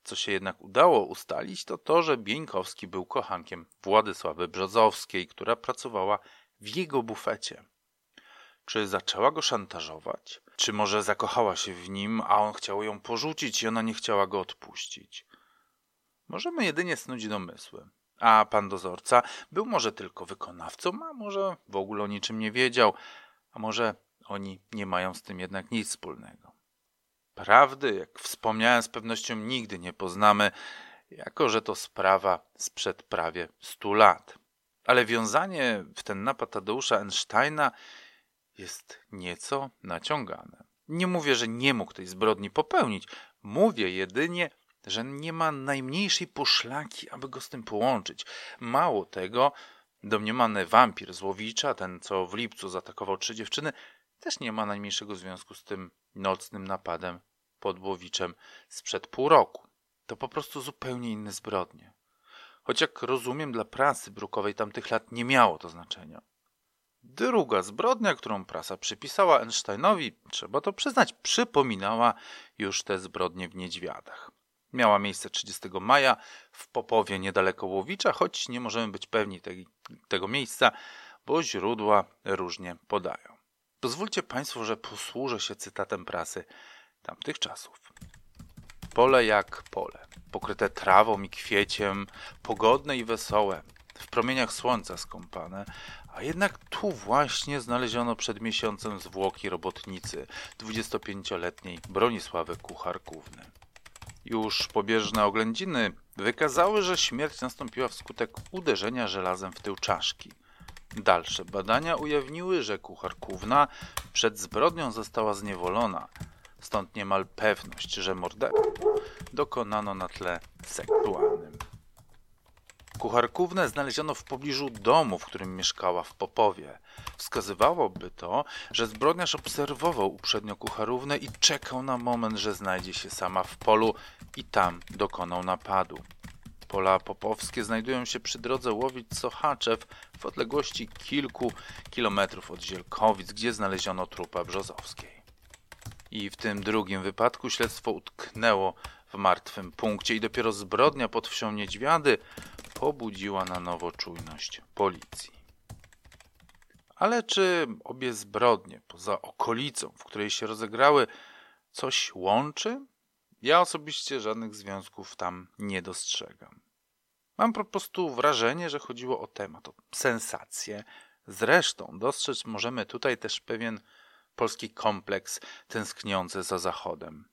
Co się jednak udało ustalić, to to, że Bieńkowski był kochankiem Władysławy Brzozowskiej, która pracowała w jego bufecie. Czy zaczęła go szantażować? Czy może zakochała się w nim, a on chciał ją porzucić i ona nie chciała go odpuścić? Możemy jedynie snuć domysły. A pan dozorca był może tylko wykonawcą, a może w ogóle o niczym nie wiedział, a może oni nie mają z tym jednak nic wspólnego. Prawdy, jak wspomniałem, z pewnością nigdy nie poznamy, jako że to sprawa sprzed prawie stu lat. Ale wiązanie w ten napad Tadeusza Einsteina jest nieco naciągane. Nie mówię, że nie mógł tej zbrodni popełnić. Mówię jedynie, że nie ma najmniejszej poszlaki, aby go z tym połączyć. Mało tego, domniemany wampir Złowicza, ten co w lipcu zaatakował trzy dziewczyny, też nie ma najmniejszego związku z tym nocnym napadem pod Błowiczem sprzed pół roku. To po prostu zupełnie inne zbrodnie. Choć jak rozumiem, dla prasy brukowej tamtych lat nie miało to znaczenia. Druga zbrodnia, którą prasa przypisała Einsteinowi, trzeba to przyznać, przypominała już te zbrodnie w Niedźwiadach. Miała miejsce 30 maja w Popowie niedaleko Łowicza, choć nie możemy być pewni te, tego miejsca, bo źródła różnie podają. Pozwólcie Państwo, że posłużę się cytatem prasy tamtych czasów. Pole jak pole, pokryte trawą i kwieciem, pogodne i wesołe, w promieniach słońca skąpane, a jednak tu właśnie znaleziono przed miesiącem zwłoki robotnicy 25-letniej Bronisławy Kucharkówny. Już pobieżne oględziny wykazały, że śmierć nastąpiła wskutek uderzenia żelazem w tył czaszki. Dalsze badania ujawniły, że kucharkówna przed zbrodnią została zniewolona, stąd niemal pewność, że morderstwo dokonano na tle seksualnym. Kucharkównę znaleziono w pobliżu domu, w którym mieszkała w Popowie. Wskazywałoby to, że zbrodniarz obserwował uprzednio kucharównę i czekał na moment, że znajdzie się sama w polu i tam dokonał napadu. Pola popowskie znajdują się przy drodze Łowic-Sochaczew w odległości kilku kilometrów od Zielkowic, gdzie znaleziono trupa Brzozowskiej. I w tym drugim wypadku śledztwo utknęło w martwym punkcie i dopiero zbrodnia pod wsią Niedźwiady pobudziła na nowo czujność policji. Ale czy obie zbrodnie, poza okolicą, w której się rozegrały, coś łączy? Ja osobiście żadnych związków tam nie dostrzegam. Mam po prostu wrażenie, że chodziło o temat, o sensację. Zresztą dostrzec możemy tutaj też pewien polski kompleks tęskniący za Zachodem.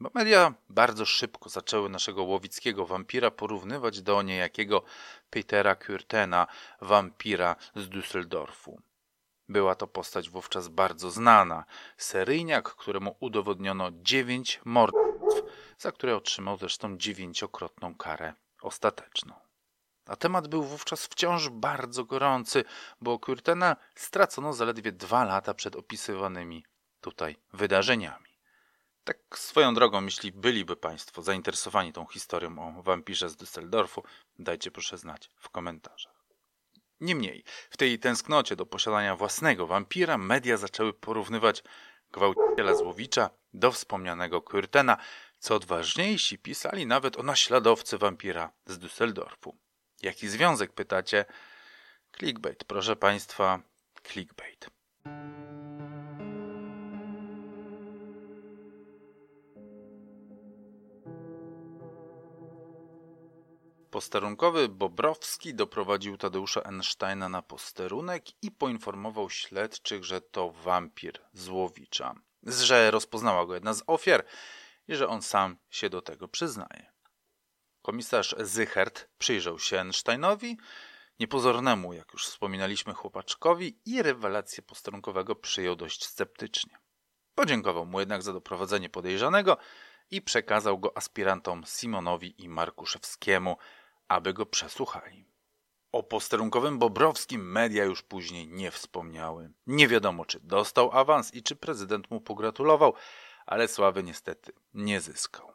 Bo media bardzo szybko zaczęły naszego łowickiego wampira porównywać do niejakiego Petera Kürtena, wampira z Düsseldorfu. Była to postać wówczas bardzo znana, seryjniak, któremu udowodniono dziewięć morderstw, za które otrzymał zresztą dziewięciokrotną karę ostateczną. A temat był wówczas wciąż bardzo gorący, bo Kürtena stracono zaledwie dwa lata przed opisywanymi tutaj wydarzeniami. Tak swoją drogą, jeśli byliby Państwo zainteresowani tą historią o wampirze z Düsseldorfu, dajcie proszę znać w komentarzach. Niemniej, w tej tęsknocie do posiadania własnego wampira media zaczęły porównywać gwałciciela Złowicza do wspomnianego Kürtena, co odważniejsi pisali nawet o naśladowcy wampira z Düsseldorfu. Jaki związek, pytacie? Clickbait, proszę Państwa, clickbait. Posterunkowy Bobrowski doprowadził Tadeusza Einsteina na posterunek i poinformował śledczych, że to wampir Złowicza, że rozpoznała go jedna z ofiar i że on sam się do tego przyznaje. Komisarz Zychert przyjrzał się Einsteinowi, niepozornemu, jak już wspominaliśmy, chłopaczkowi i rewelację posterunkowego przyjął dość sceptycznie. Podziękował mu jednak za doprowadzenie podejrzanego i przekazał go aspirantom Simonowi i Markuszewskiemu, aby go przesłuchali. O posterunkowym Bobrowskim media już później nie wspomniały. Nie wiadomo, czy dostał awans i czy prezydent mu pogratulował, ale sławy niestety nie zyskał.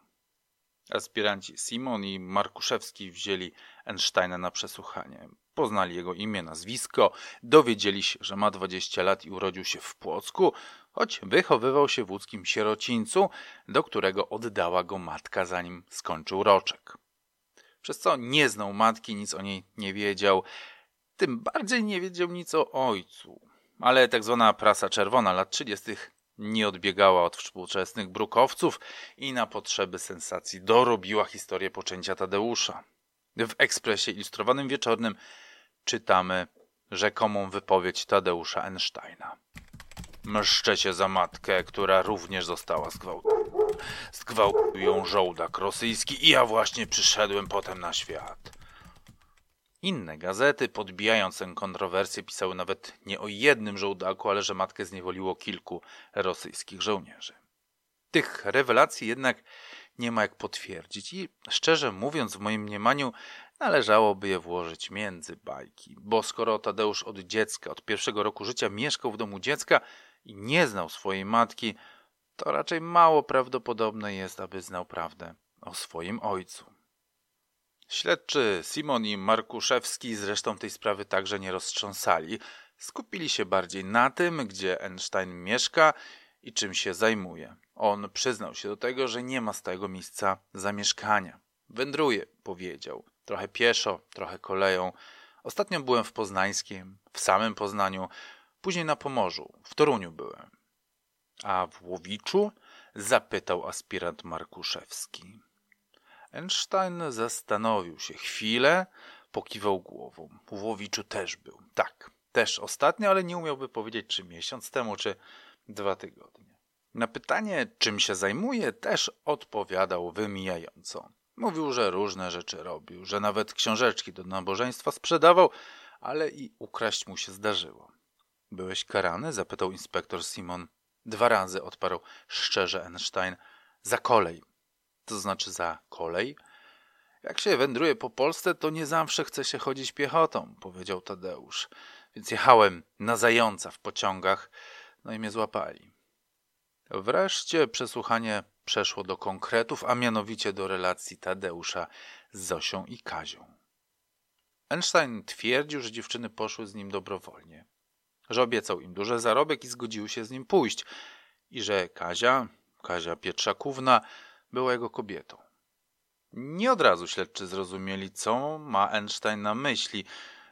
Aspiranci Simon i Markuszewski wzięli Einsteina na przesłuchanie. Poznali jego imię, nazwisko, dowiedzieli się, że ma 20 lat i urodził się w Płocku, choć wychowywał się w łódzkim sierocińcu, do którego oddała go matka zanim skończył roczek. Przez co nie znał matki, nic o niej nie wiedział, tym bardziej nie wiedział nic o ojcu. Ale tak zwana prasa czerwona lat 30 nie odbiegała od współczesnych brukowców i na potrzeby sensacji dorobiła historię poczęcia Tadeusza. W ekspresie ilustrowanym wieczornym czytamy rzekomą wypowiedź Tadeusza Einsteina. Mszczę się za matkę, która również została zgwałcona. Zgwałcił ją żołdak rosyjski i ja właśnie przyszedłem potem na świat. Inne gazety, podbijając tę kontrowersję, pisały nawet nie o jednym żołdaku, ale że matkę zniewoliło kilku rosyjskich żołnierzy. Tych rewelacji jednak nie ma jak potwierdzić i szczerze mówiąc, w moim mniemaniu należałoby je włożyć między bajki, bo skoro Tadeusz od dziecka, od pierwszego roku życia mieszkał w domu dziecka, i nie znał swojej matki, to raczej mało prawdopodobne jest, aby znał prawdę o swoim ojcu. Śledczy Simon i Markuszewski zresztą tej sprawy także nie roztrząsali. Skupili się bardziej na tym, gdzie Einstein mieszka i czym się zajmuje. On przyznał się do tego, że nie ma stałego miejsca zamieszkania. Wędruje, powiedział. Trochę pieszo, trochę koleją. Ostatnio byłem w Poznańskim, w samym Poznaniu, później na Pomorzu, w Toruniu byłem. A w Łowiczu? zapytał aspirant Markuszewski. Einstein zastanowił się chwilę, pokiwał głową. W Łowiczu też był. Tak, też ostatnio, ale nie umiałby powiedzieć, czy miesiąc temu, czy dwa tygodnie. Na pytanie, czym się zajmuje, też odpowiadał wymijająco. Mówił, że różne rzeczy robił, że nawet książeczki do nabożeństwa sprzedawał, ale i ukraść mu się zdarzyło. Byłeś karany? zapytał inspektor Simon. Dwa razy odparł szczerze Einstein. Za kolej. To znaczy za kolej? Jak się wędruje po Polsce, to nie zawsze chce się chodzić piechotą, powiedział Tadeusz. Więc jechałem na zająca w pociągach, no i mnie złapali. Wreszcie przesłuchanie przeszło do konkretów, a mianowicie do relacji Tadeusza z Zosią i Kazią. Einstein twierdził, że dziewczyny poszły z nim dobrowolnie, że obiecał im duży zarobek i zgodziły się z nim pójść i że Kazia, Kazia Pietrzakówna, była jego kobietą. Nie od razu śledczy zrozumieli, co ma Einstein na myśli,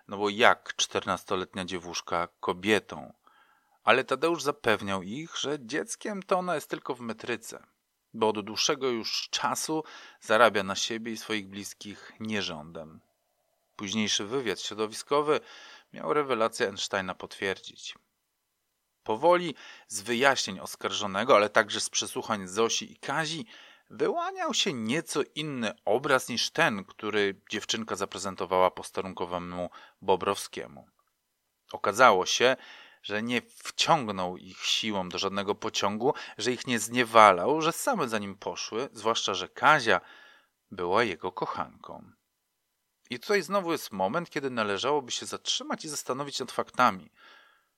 no bo jak czternastoletnia dziewuszka kobietą? Ale Tadeusz zapewniał ich, że dzieckiem to ona jest tylko w metryce, bo od dłuższego już czasu zarabia na siebie i swoich bliskich nierządem. Późniejszy wywiad środowiskowy miał rewelację Einsteina potwierdzić. Powoli z wyjaśnień oskarżonego, ale także z przesłuchań Zosi i Kazi, wyłaniał się nieco inny obraz niż ten, który dziewczynka zaprezentowała posterunkowemu Bobrowskiemu. Okazało się, że nie wciągnął ich siłą do żadnego pociągu, że ich nie zniewalał, że same za nim poszły, zwłaszcza, że Kazia była jego kochanką. I tutaj znowu jest moment, kiedy należałoby się zatrzymać i zastanowić nad faktami.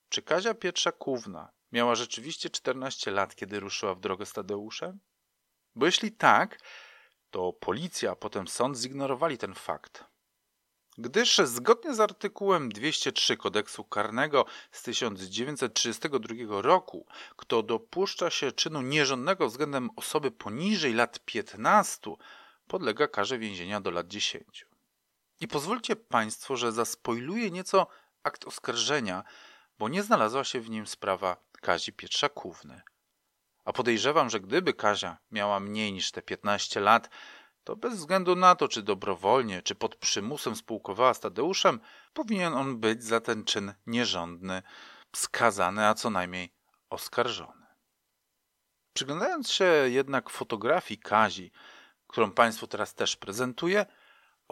Czy Kazia Pietrzakówna miała rzeczywiście 14 lat, kiedy ruszyła w drogę z Tadeuszem? Bo jeśli tak, to policja, a potem sąd zignorowali ten fakt. Gdyż zgodnie z artykułem 203 kodeksu karnego z 1932 roku, kto dopuszcza się czynu nierządnego względem osoby poniżej lat 15, podlega karze więzienia do lat 10. I pozwólcie Państwo, że zaspoiluję nieco akt oskarżenia, bo nie znalazła się w nim sprawa Kazi Pietrzakówny. A podejrzewam, że gdyby Kazia miała mniej niż te 15 lat, to bez względu na to, czy dobrowolnie, czy pod przymusem spółkowała z Tadeuszem, powinien on być za ten czyn nierządny, skazany, a co najmniej oskarżony. Przyglądając się jednak fotografii Kazi, którą Państwu teraz też prezentuję,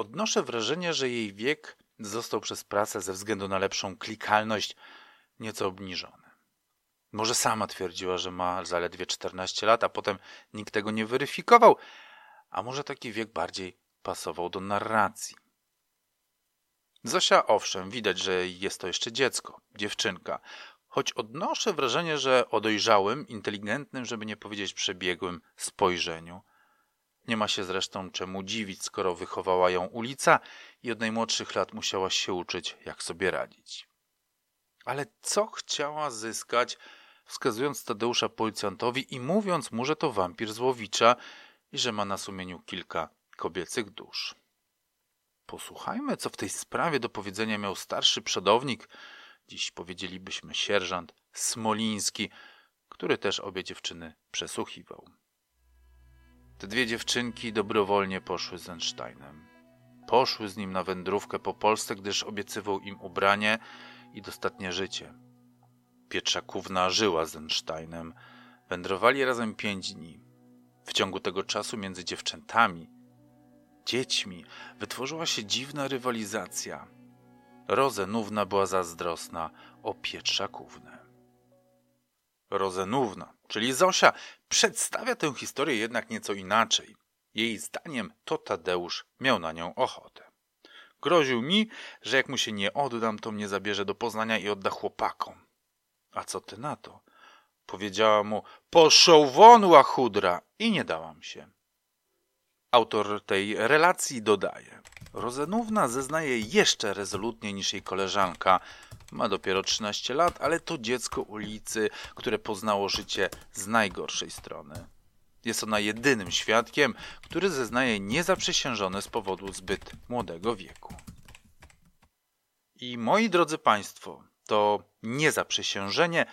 odnoszę wrażenie, że jej wiek został przez prasę ze względu na lepszą klikalność nieco obniżony. Może sama twierdziła, że ma zaledwie 14 lat, a potem nikt tego nie weryfikował, a może taki wiek bardziej pasował do narracji. Zosia, owszem, widać, że jest to jeszcze dziecko, dziewczynka, choć odnoszę wrażenie, że o dojrzałym, inteligentnym, żeby nie powiedzieć przebiegłym spojrzeniu. Nie ma się zresztą czemu dziwić, skoro wychowała ją ulica i od najmłodszych lat musiała się uczyć, jak sobie radzić. Ale co chciała zyskać, wskazując Tadeusza policjantowi i mówiąc mu, że to wampir Złowicza i że ma na sumieniu kilka kobiecych dusz. Posłuchajmy, co w tej sprawie do powiedzenia miał starszy przodownik, dziś powiedzielibyśmy sierżant Smoliński, który też obie dziewczyny przesłuchiwał. Te dwie dziewczynki dobrowolnie poszły z Einsteinem. Poszły z nim na wędrówkę po Polsce, gdyż obiecywał im ubranie i dostatnie życie. Pietrzakówna żyła z Einsteinem. Wędrowali razem pięć dni. W ciągu tego czasu między dziewczętami, dziećmi, wytworzyła się dziwna rywalizacja. Rozenówna była zazdrosna o Pietrzakównę. Rozenówna, czyli Zosia, przedstawia tę historię jednak nieco inaczej. Jej zdaniem to Tadeusz miał na nią ochotę. Groził mi, że jak mu się nie oddam, to mnie zabierze do Poznania i odda chłopakom. A co ty na to? Powiedziała mu, poszł won łachudra i nie dałam się. Autor tej relacji dodaje. Rozenówna zeznaje jeszcze rezolutniej niż jej koleżanka. Ma dopiero 13 lat, ale to dziecko ulicy, które poznało życie z najgorszej strony. Jest ona jedynym świadkiem, który zeznaje niezaprzysiężone z powodu zbyt młodego wieku. I moi drodzy Państwo, to niezaprzysiężenie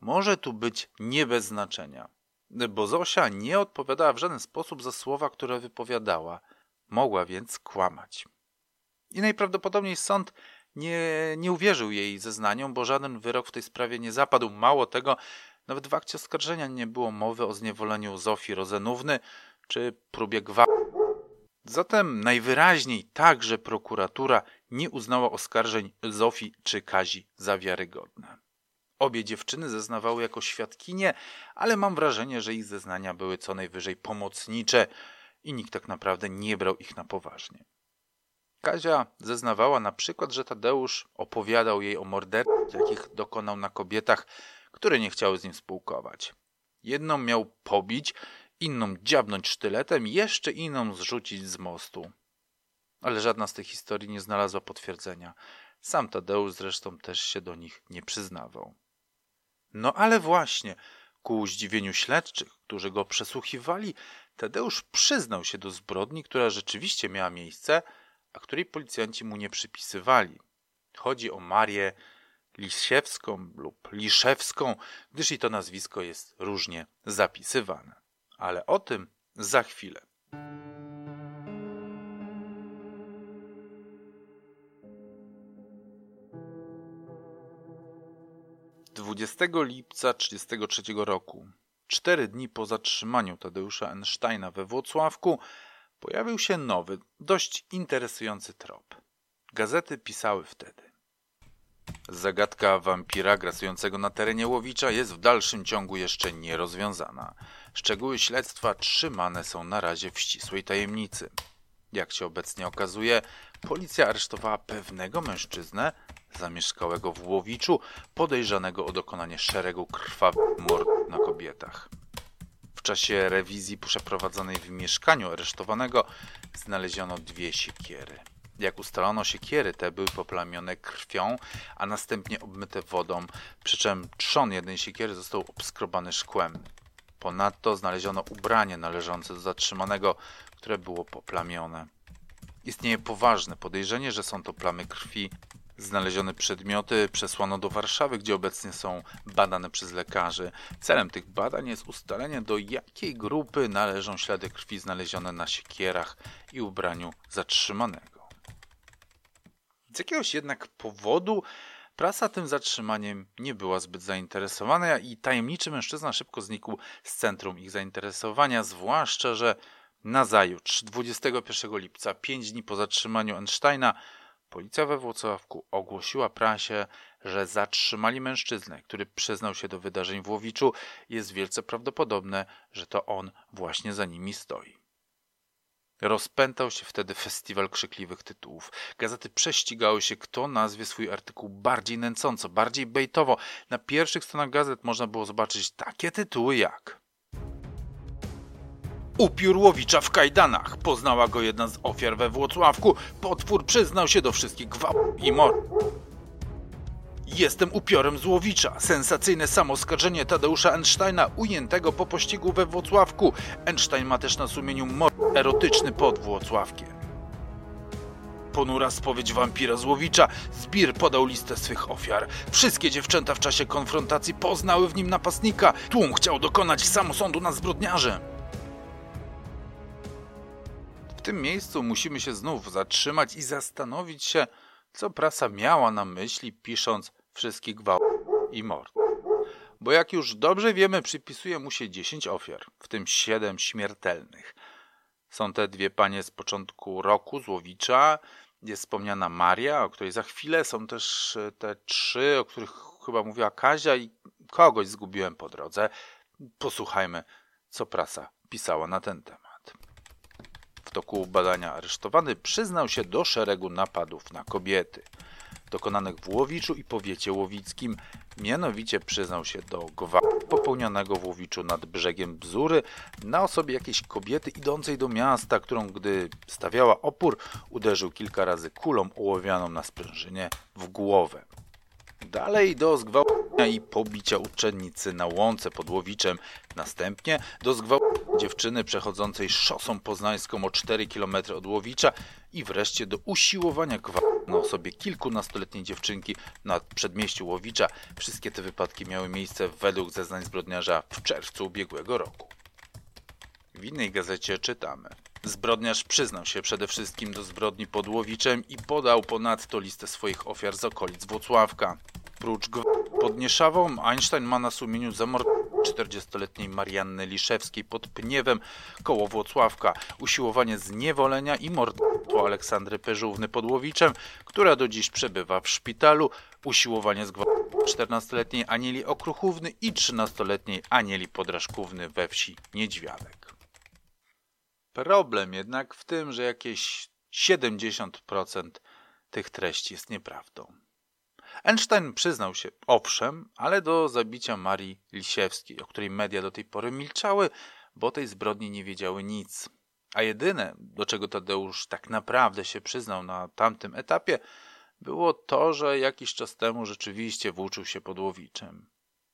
może tu być nie bez znaczenia, bo Zosia nie odpowiadała w żaden sposób za słowa, które wypowiadała. Mogła więc kłamać. I najprawdopodobniej sąd nie, nie uwierzył jej zeznaniom, bo żaden wyrok w tej sprawie nie zapadł. Mało tego, nawet w akcie oskarżenia nie było mowy o zniewoleniu Zofii Rozenówny czy próbie gwałtu. Zatem najwyraźniej także prokuratura nie uznała oskarżeń Zofii czy Kazi za wiarygodne. Obie dziewczyny zeznawały jako świadkinie, ale mam wrażenie, że ich zeznania były co najwyżej pomocnicze i nikt tak naprawdę nie brał ich na poważnie. Kazia zeznawała na przykład, że Tadeusz opowiadał jej o morderstwach, jakich dokonał na kobietach, które nie chciały z nim spółkować. Jedną miał pobić, inną dziabnąć sztyletem, jeszcze inną zrzucić z mostu. Ale żadna z tych historii nie znalazła potwierdzenia. Sam Tadeusz zresztą też się do nich nie przyznawał. No ale właśnie, ku zdziwieniu śledczych, którzy go przesłuchiwali, Tadeusz przyznał się do zbrodni, która rzeczywiście miała miejsce, a której policjanci mu nie przypisywali. Chodzi o Marię Lisiewską lub Liszewską, gdyż i to nazwisko jest różnie zapisywane. Ale o tym za chwilę. 20 lipca 1933 roku, cztery dni po zatrzymaniu Tadeusza Einsteina we Włocławku, pojawił się nowy, dość interesujący trop. Gazety pisały wtedy. Zagadka wampira grasującego na terenie Łowicza jest w dalszym ciągu jeszcze nierozwiązana. Szczegóły śledztwa trzymane są na razie w ścisłej tajemnicy. Jak się obecnie okazuje, policja aresztowała pewnego mężczyznę zamieszkałego w Łowiczu, podejrzanego o dokonanie szeregu krwawych mord na kobietach. W czasie rewizji przeprowadzonej w mieszkaniu aresztowanego znaleziono dwie siekiery. Jak ustalono, siekiery te były poplamione krwią, a następnie obmyte wodą, przy czym trzon jednej siekiery został obskrobany szkłem. Ponadto znaleziono ubranie należące do zatrzymanego, które było poplamione. Istnieje poważne podejrzenie, że są to plamy krwi. Znalezione przedmioty przesłano do Warszawy, gdzie obecnie są badane przez lekarzy. Celem tych badań jest ustalenie, do jakiej grupy należą ślady krwi znalezione na siekierach i ubraniu zatrzymanego. Z jakiegoś jednak powodu prasa tym zatrzymaniem nie była zbyt zainteresowana i tajemniczy mężczyzna szybko znikł z centrum ich zainteresowania, zwłaszcza, że Nazajutrz, 21 lipca, pięć dni po zatrzymaniu Einsteina, policja we Włocławku ogłosiła prasie, że zatrzymali mężczyznę, który przyznał się do wydarzeń w Łowiczu. Jest wielce prawdopodobne, że to on właśnie za nimi stoi. Rozpętał się wtedy festiwal krzykliwych tytułów. Gazety prześcigały się, kto nazwie swój artykuł bardziej nęcąco, bardziej bejtowo. Na pierwszych stronach gazet można było zobaczyć takie tytuły jak Upiór Łowicza w kajdanach. Poznała go jedna z ofiar we Włocławku. Potwór przyznał się do wszystkich gwałtów i mord. Jestem upiorem z Łowicza. Sensacyjne samoskarżenie Tadeusza Einsteina ujętego po pościgu we Włocławku. Einstein ma też na sumieniu mord erotyczny pod Włocławkiem. Ponura spowiedź wampira z Łowicza. Zbir podał listę swych ofiar. Wszystkie dziewczęta w czasie konfrontacji poznały w nim napastnika. Tłum chciał dokonać samosądu nad zbrodniarzem tym miejscu musimy się znów zatrzymać i zastanowić się, co prasa miała na myśli, pisząc wszystkich gwałt i mord. Bo jak już dobrze wiemy, przypisuje mu się 10 ofiar, w tym 7 śmiertelnych. Są te dwie panie z początku roku z Łowicza, jest wspomniana Maria, o której za chwilę, są też te trzy, o których chyba mówiła Kazia i kogoś zgubiłem po drodze. Posłuchajmy, co prasa pisała na ten temat toku badania aresztowany przyznał się do szeregu napadów na kobiety. dokonanych w Łowiczu i powiecie łowickim. Mianowicie przyznał się do gwałtu popełnionego w Łowiczu nad brzegiem Bzury na osobie jakiejś kobiety idącej do miasta, którą gdy stawiała opór, uderzył kilka razy kulą ołowianą na sprężynie w głowę. Dalej do zgwałcenia i pobicia uczennicy na łące pod Łowiczem. Następnie do zgwałcenia dziewczyny przechodzącej szosą poznańską o 4 km od Łowicza i wreszcie do usiłowania gwałtu na osobie kilkunastoletniej dziewczynki na przedmieściu Łowicza. Wszystkie te wypadki miały miejsce według zeznań zbrodniarza w czerwcu ubiegłego roku. W innej gazecie czytamy. Zbrodniarz przyznał się przede wszystkim do zbrodni pod Łowiczem i podał ponadto listę swoich ofiar z okolic Włocławka. Prócz pod Nieszawą Einstein ma na sumieniu zamordowanie 40-letniej Marianny Liszewskiej pod Pniewem koło Włocławka, usiłowanie zniewolenia i morderstwo Aleksandry Peżówny pod Łowiczem, która do dziś przebywa w szpitalu, usiłowanie zgwałcenia 14-letniej Anieli Okruchówny i 13-letniej Anieli Podrażkówny we wsi Niedźwiadek. Problem jednak w tym, że jakieś 70% tych treści jest nieprawdą. Einstein przyznał się, owszem, ale do zabicia Marii Lisiewskiej, o której media do tej pory milczały, bo tej zbrodni nie wiedziały nic. A jedyne, do czego Tadeusz tak naprawdę się przyznał na tamtym etapie, było to, że jakiś czas temu rzeczywiście włóczył się pod Łowiczem.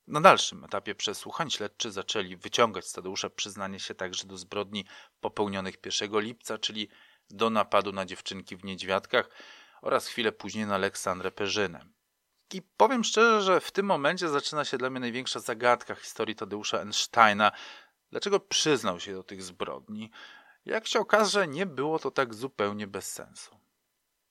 Na dalszym etapie przesłuchań śledczy zaczęli wyciągać z Tadeusza przyznanie się także do zbrodni popełnionych 1 lipca, czyli do napadu na dziewczynki w Niedźwiadkach oraz chwilę później na Aleksandrę Perzynę. I powiem szczerze, że w tym momencie zaczyna się dla mnie największa zagadka historii Tadeusza Einsteina. Dlaczego przyznał się do tych zbrodni? Jak się okaże, nie było to tak zupełnie bez sensu.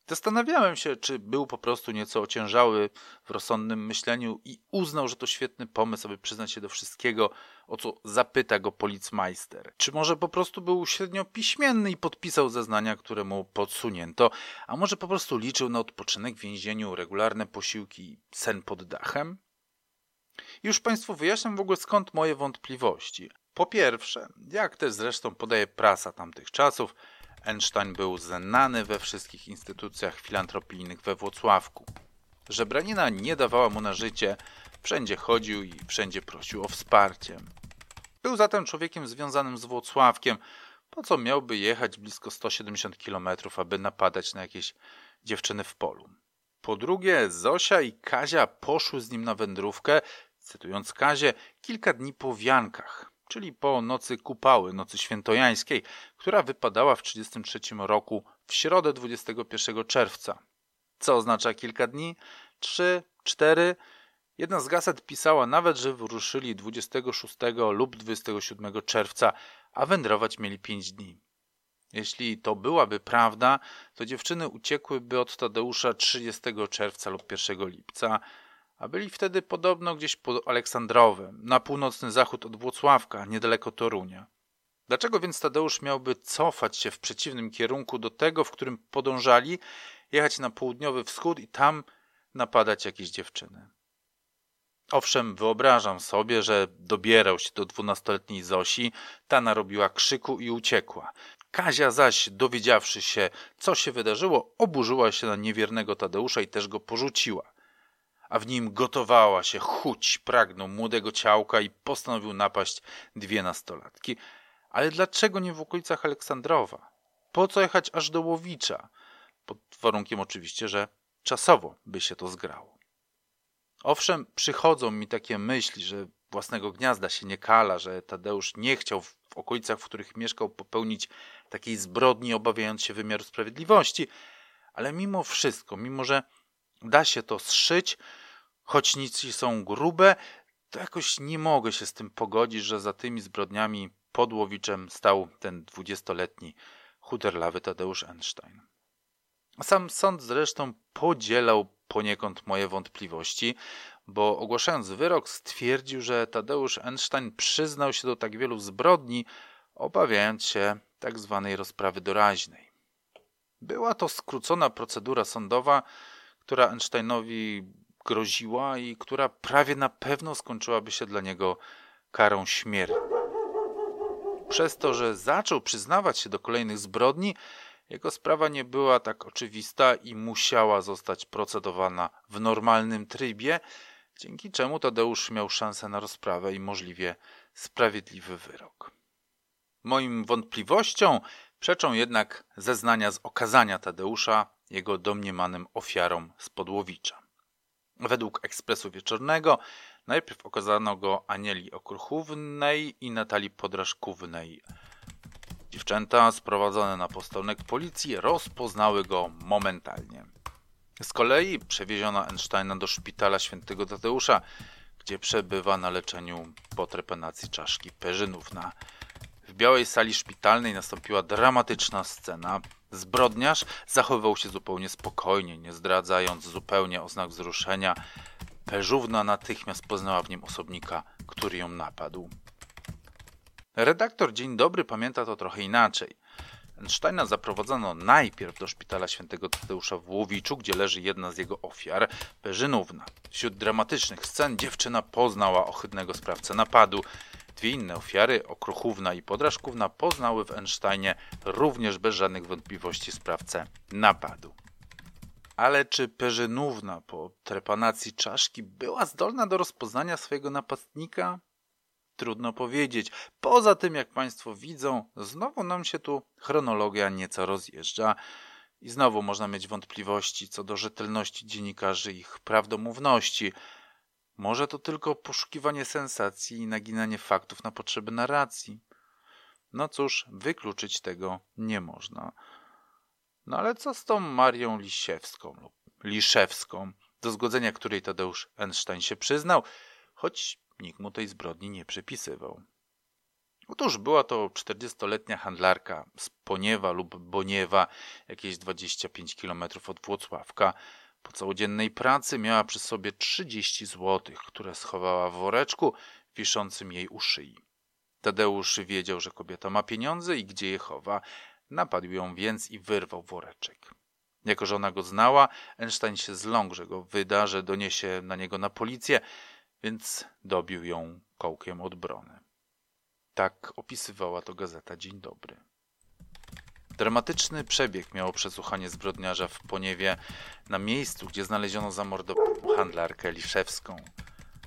Zastanawiałem się, czy był po prostu nieco ociężały w rozsądnym myśleniu i uznał, że to świetny pomysł, aby przyznać się do wszystkiego, o co zapyta go policmeister. Czy może po prostu był średnio piśmienny i podpisał zeznania, które mu podsunięto, a może po prostu liczył na odpoczynek w więzieniu, regularne posiłki i sen pod dachem? Już Państwu wyjaśniam w ogóle skąd moje wątpliwości. Po pierwsze, jak też zresztą podaje prasa tamtych czasów, Einstein był znany we wszystkich instytucjach filantropijnych we Włocławku. Żebranina nie dawała mu na życie, wszędzie chodził i wszędzie prosił o wsparcie. Był zatem człowiekiem związanym z Włocławkiem, po co miałby jechać blisko 170 km, aby napadać na jakieś dziewczyny w polu. Po drugie, Zosia i Kazia poszły z nim na wędrówkę, cytując Kazie, kilka dni po wiankach czyli po nocy kupały, nocy świętojańskiej, która wypadała w 1933 roku w środę 21 czerwca. Co oznacza kilka dni? Trzy, cztery. Jedna z gazet pisała nawet, że wyruszyli 26 lub 27 czerwca, a wędrować mieli pięć dni. Jeśli to byłaby prawda, to dziewczyny uciekłyby od Tadeusza 30 czerwca lub 1 lipca, a byli wtedy podobno gdzieś pod Aleksandrowem, na północny zachód od Włocławka, niedaleko Torunia. Dlaczego więc Tadeusz miałby cofać się w przeciwnym kierunku do tego, w którym podążali, jechać na południowy wschód i tam napadać jakieś dziewczyny? Owszem, wyobrażam sobie, że dobierał się do dwunastoletniej Zosi, ta narobiła krzyku i uciekła. Kazia zaś, dowiedziawszy się, co się wydarzyło, oburzyła się na niewiernego Tadeusza i też go porzuciła a w nim gotowała się chuć, pragnął młodego ciałka i postanowił napaść dwie nastolatki. Ale dlaczego nie w okolicach Aleksandrowa? Po co jechać aż do Łowicza? Pod warunkiem oczywiście, że czasowo by się to zgrało. Owszem, przychodzą mi takie myśli, że własnego gniazda się nie kala, że Tadeusz nie chciał w okolicach, w których mieszkał, popełnić takiej zbrodni, obawiając się wymiaru sprawiedliwości, ale mimo wszystko, mimo że da się to zszyć, choć nic są grube, to jakoś nie mogę się z tym pogodzić, że za tymi zbrodniami pod Łowiczem stał ten dwudziestoletni chuderlawy Tadeusz Einstein. Sam sąd zresztą podzielał poniekąd moje wątpliwości, bo ogłaszając wyrok stwierdził, że Tadeusz Einstein przyznał się do tak wielu zbrodni, obawiając się tak zwanej rozprawy doraźnej. Była to skrócona procedura sądowa, która Einsteinowi groziła i która prawie na pewno skończyłaby się dla niego karą śmierci. Przez to, że zaczął przyznawać się do kolejnych zbrodni, Jego sprawa nie była tak oczywista i musiała zostać procedowana w normalnym trybie, dzięki czemu Tadeusz miał szansę na rozprawę i możliwie sprawiedliwy wyrok. Moim wątpliwościom przeczą jednak zeznania z okazania Tadeusza jego domniemanym ofiarom z Podłowicza. Według Ekspresu Wieczornego najpierw okazano go Anieli Okruchównej i Natalii Podrażkównej. Dziewczęta sprowadzone na posterunek policji rozpoznały go momentalnie. Z kolei przewieziono Einsteina do szpitala świętego Tadeusza, gdzie przebywa na leczeniu po trepenacji czaszki perzynówna. W białej sali szpitalnej nastąpiła dramatyczna scena. Zbrodniarz zachowywał się zupełnie spokojnie, nie zdradzając zupełnie oznak wzruszenia. Perzówna natychmiast poznała w nim osobnika, który ją napadł. Redaktor Dzień Dobry pamięta to trochę inaczej. Einsteina zaprowadzono najpierw do szpitala świętego Tadeusza w Łowiczu, gdzie leży jedna z jego ofiar, Perzynówna. Wśród dramatycznych scen dziewczyna poznała ohydnego sprawcę napadu. Dwie inne ofiary, Okruchówna i Podrażkówna, poznały w Einsteinie również bez żadnych wątpliwości sprawcę napadu. Ale czy Perzynówna po trepanacji czaszki była zdolna do rozpoznania swojego napastnika? Trudno powiedzieć. Poza tym, jak Państwo widzą, znowu nam się tu chronologia nieco rozjeżdża i znowu można mieć wątpliwości co do rzetelności dziennikarzy i ich prawdomówności. Może to tylko poszukiwanie sensacji i naginanie faktów na potrzeby narracji. No cóż, wykluczyć tego nie można. No ale co z tą Marią Lisiewską lub Liszewską, do zgodzenia której Tadeusz Einstein się przyznał, choć nikt mu tej zbrodni nie przypisywał. Otóż była to 40-letnia handlarka z Poniewa lub Boniewa, jakieś 25 km od Włocławka. Po całodziennej pracy miała przy sobie 30 złotych, które schowała w woreczku wiszącym jej u szyi. Tadeusz wiedział, że kobieta ma pieniądze i gdzie je chowa. Napadł ją więc i wyrwał woreczek. Jako żona go znała, Einstein się zląkł, że go wyda, że doniesie na niego na policję, więc dobił ją kołkiem od brony. Tak opisywała to gazeta Dzień Dobry. Dramatyczny przebieg miało przesłuchanie zbrodniarza w Poniewie na miejscu, gdzie znaleziono zamordowaną handlarkę Liszewską.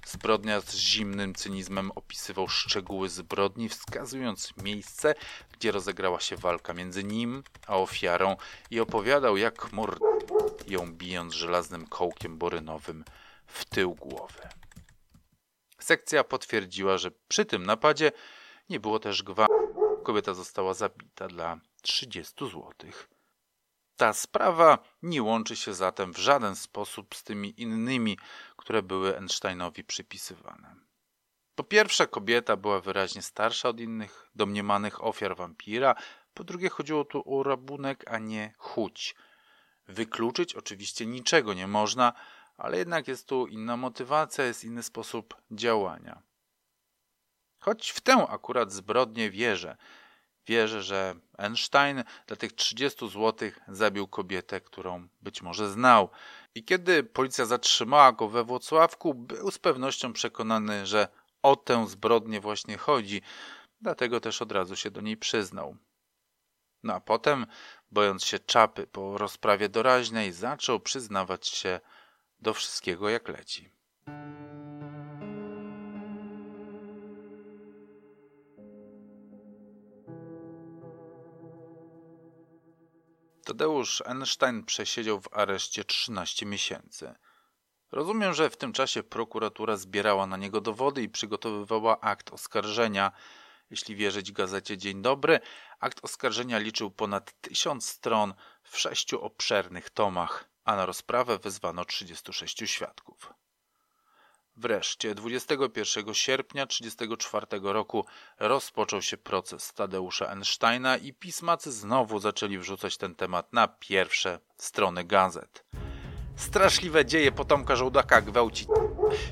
Zbrodniarz z zimnym cynizmem opisywał szczegóły zbrodni, wskazując miejsce, gdzie rozegrała się walka między nim a ofiarą i opowiadał, jak mord ją bijąc żelaznym kołkiem borynowym w tył głowy. Sekcja potwierdziła, że przy tym napadzie nie było też gwałtu. Kobieta została zabita dla 30 złotych. Ta sprawa nie łączy się zatem w żaden sposób z tymi innymi, które były Einsteinowi przypisywane. Po pierwsze, kobieta była wyraźnie starsza od innych domniemanych ofiar wampira. Po drugie, chodziło tu o rabunek, a nie chuć. Wykluczyć oczywiście niczego nie można, ale jednak jest tu inna motywacja, jest inny sposób działania. Choć w tę akurat zbrodnię wierzę. Wierzę, że Einstein dla tych 30 zł zabił kobietę, którą być może znał. I kiedy policja zatrzymała go we Włocławku, był z pewnością przekonany, że o tę zbrodnię właśnie chodzi, dlatego też od razu się do niej przyznał. No a potem, bojąc się czapy po rozprawie doraźnej, zaczął przyznawać się do wszystkiego jak leci. Tadeusz Einstein przesiedział w areszcie 13 miesięcy. Rozumiem, że w tym czasie prokuratura zbierała na niego dowody i przygotowywała akt oskarżenia. Jeśli wierzyć gazecie Dzień Dobry, akt oskarżenia liczył ponad tysiąc stron w sześciu obszernych tomach a na rozprawę wezwano 36 świadków. Wreszcie 21 sierpnia 1934 roku rozpoczął się proces Tadeusza Einsteina i pismacy znowu zaczęli wrzucać ten temat na pierwsze strony gazet. Straszliwe dzieje potomka żołdaka gwałci.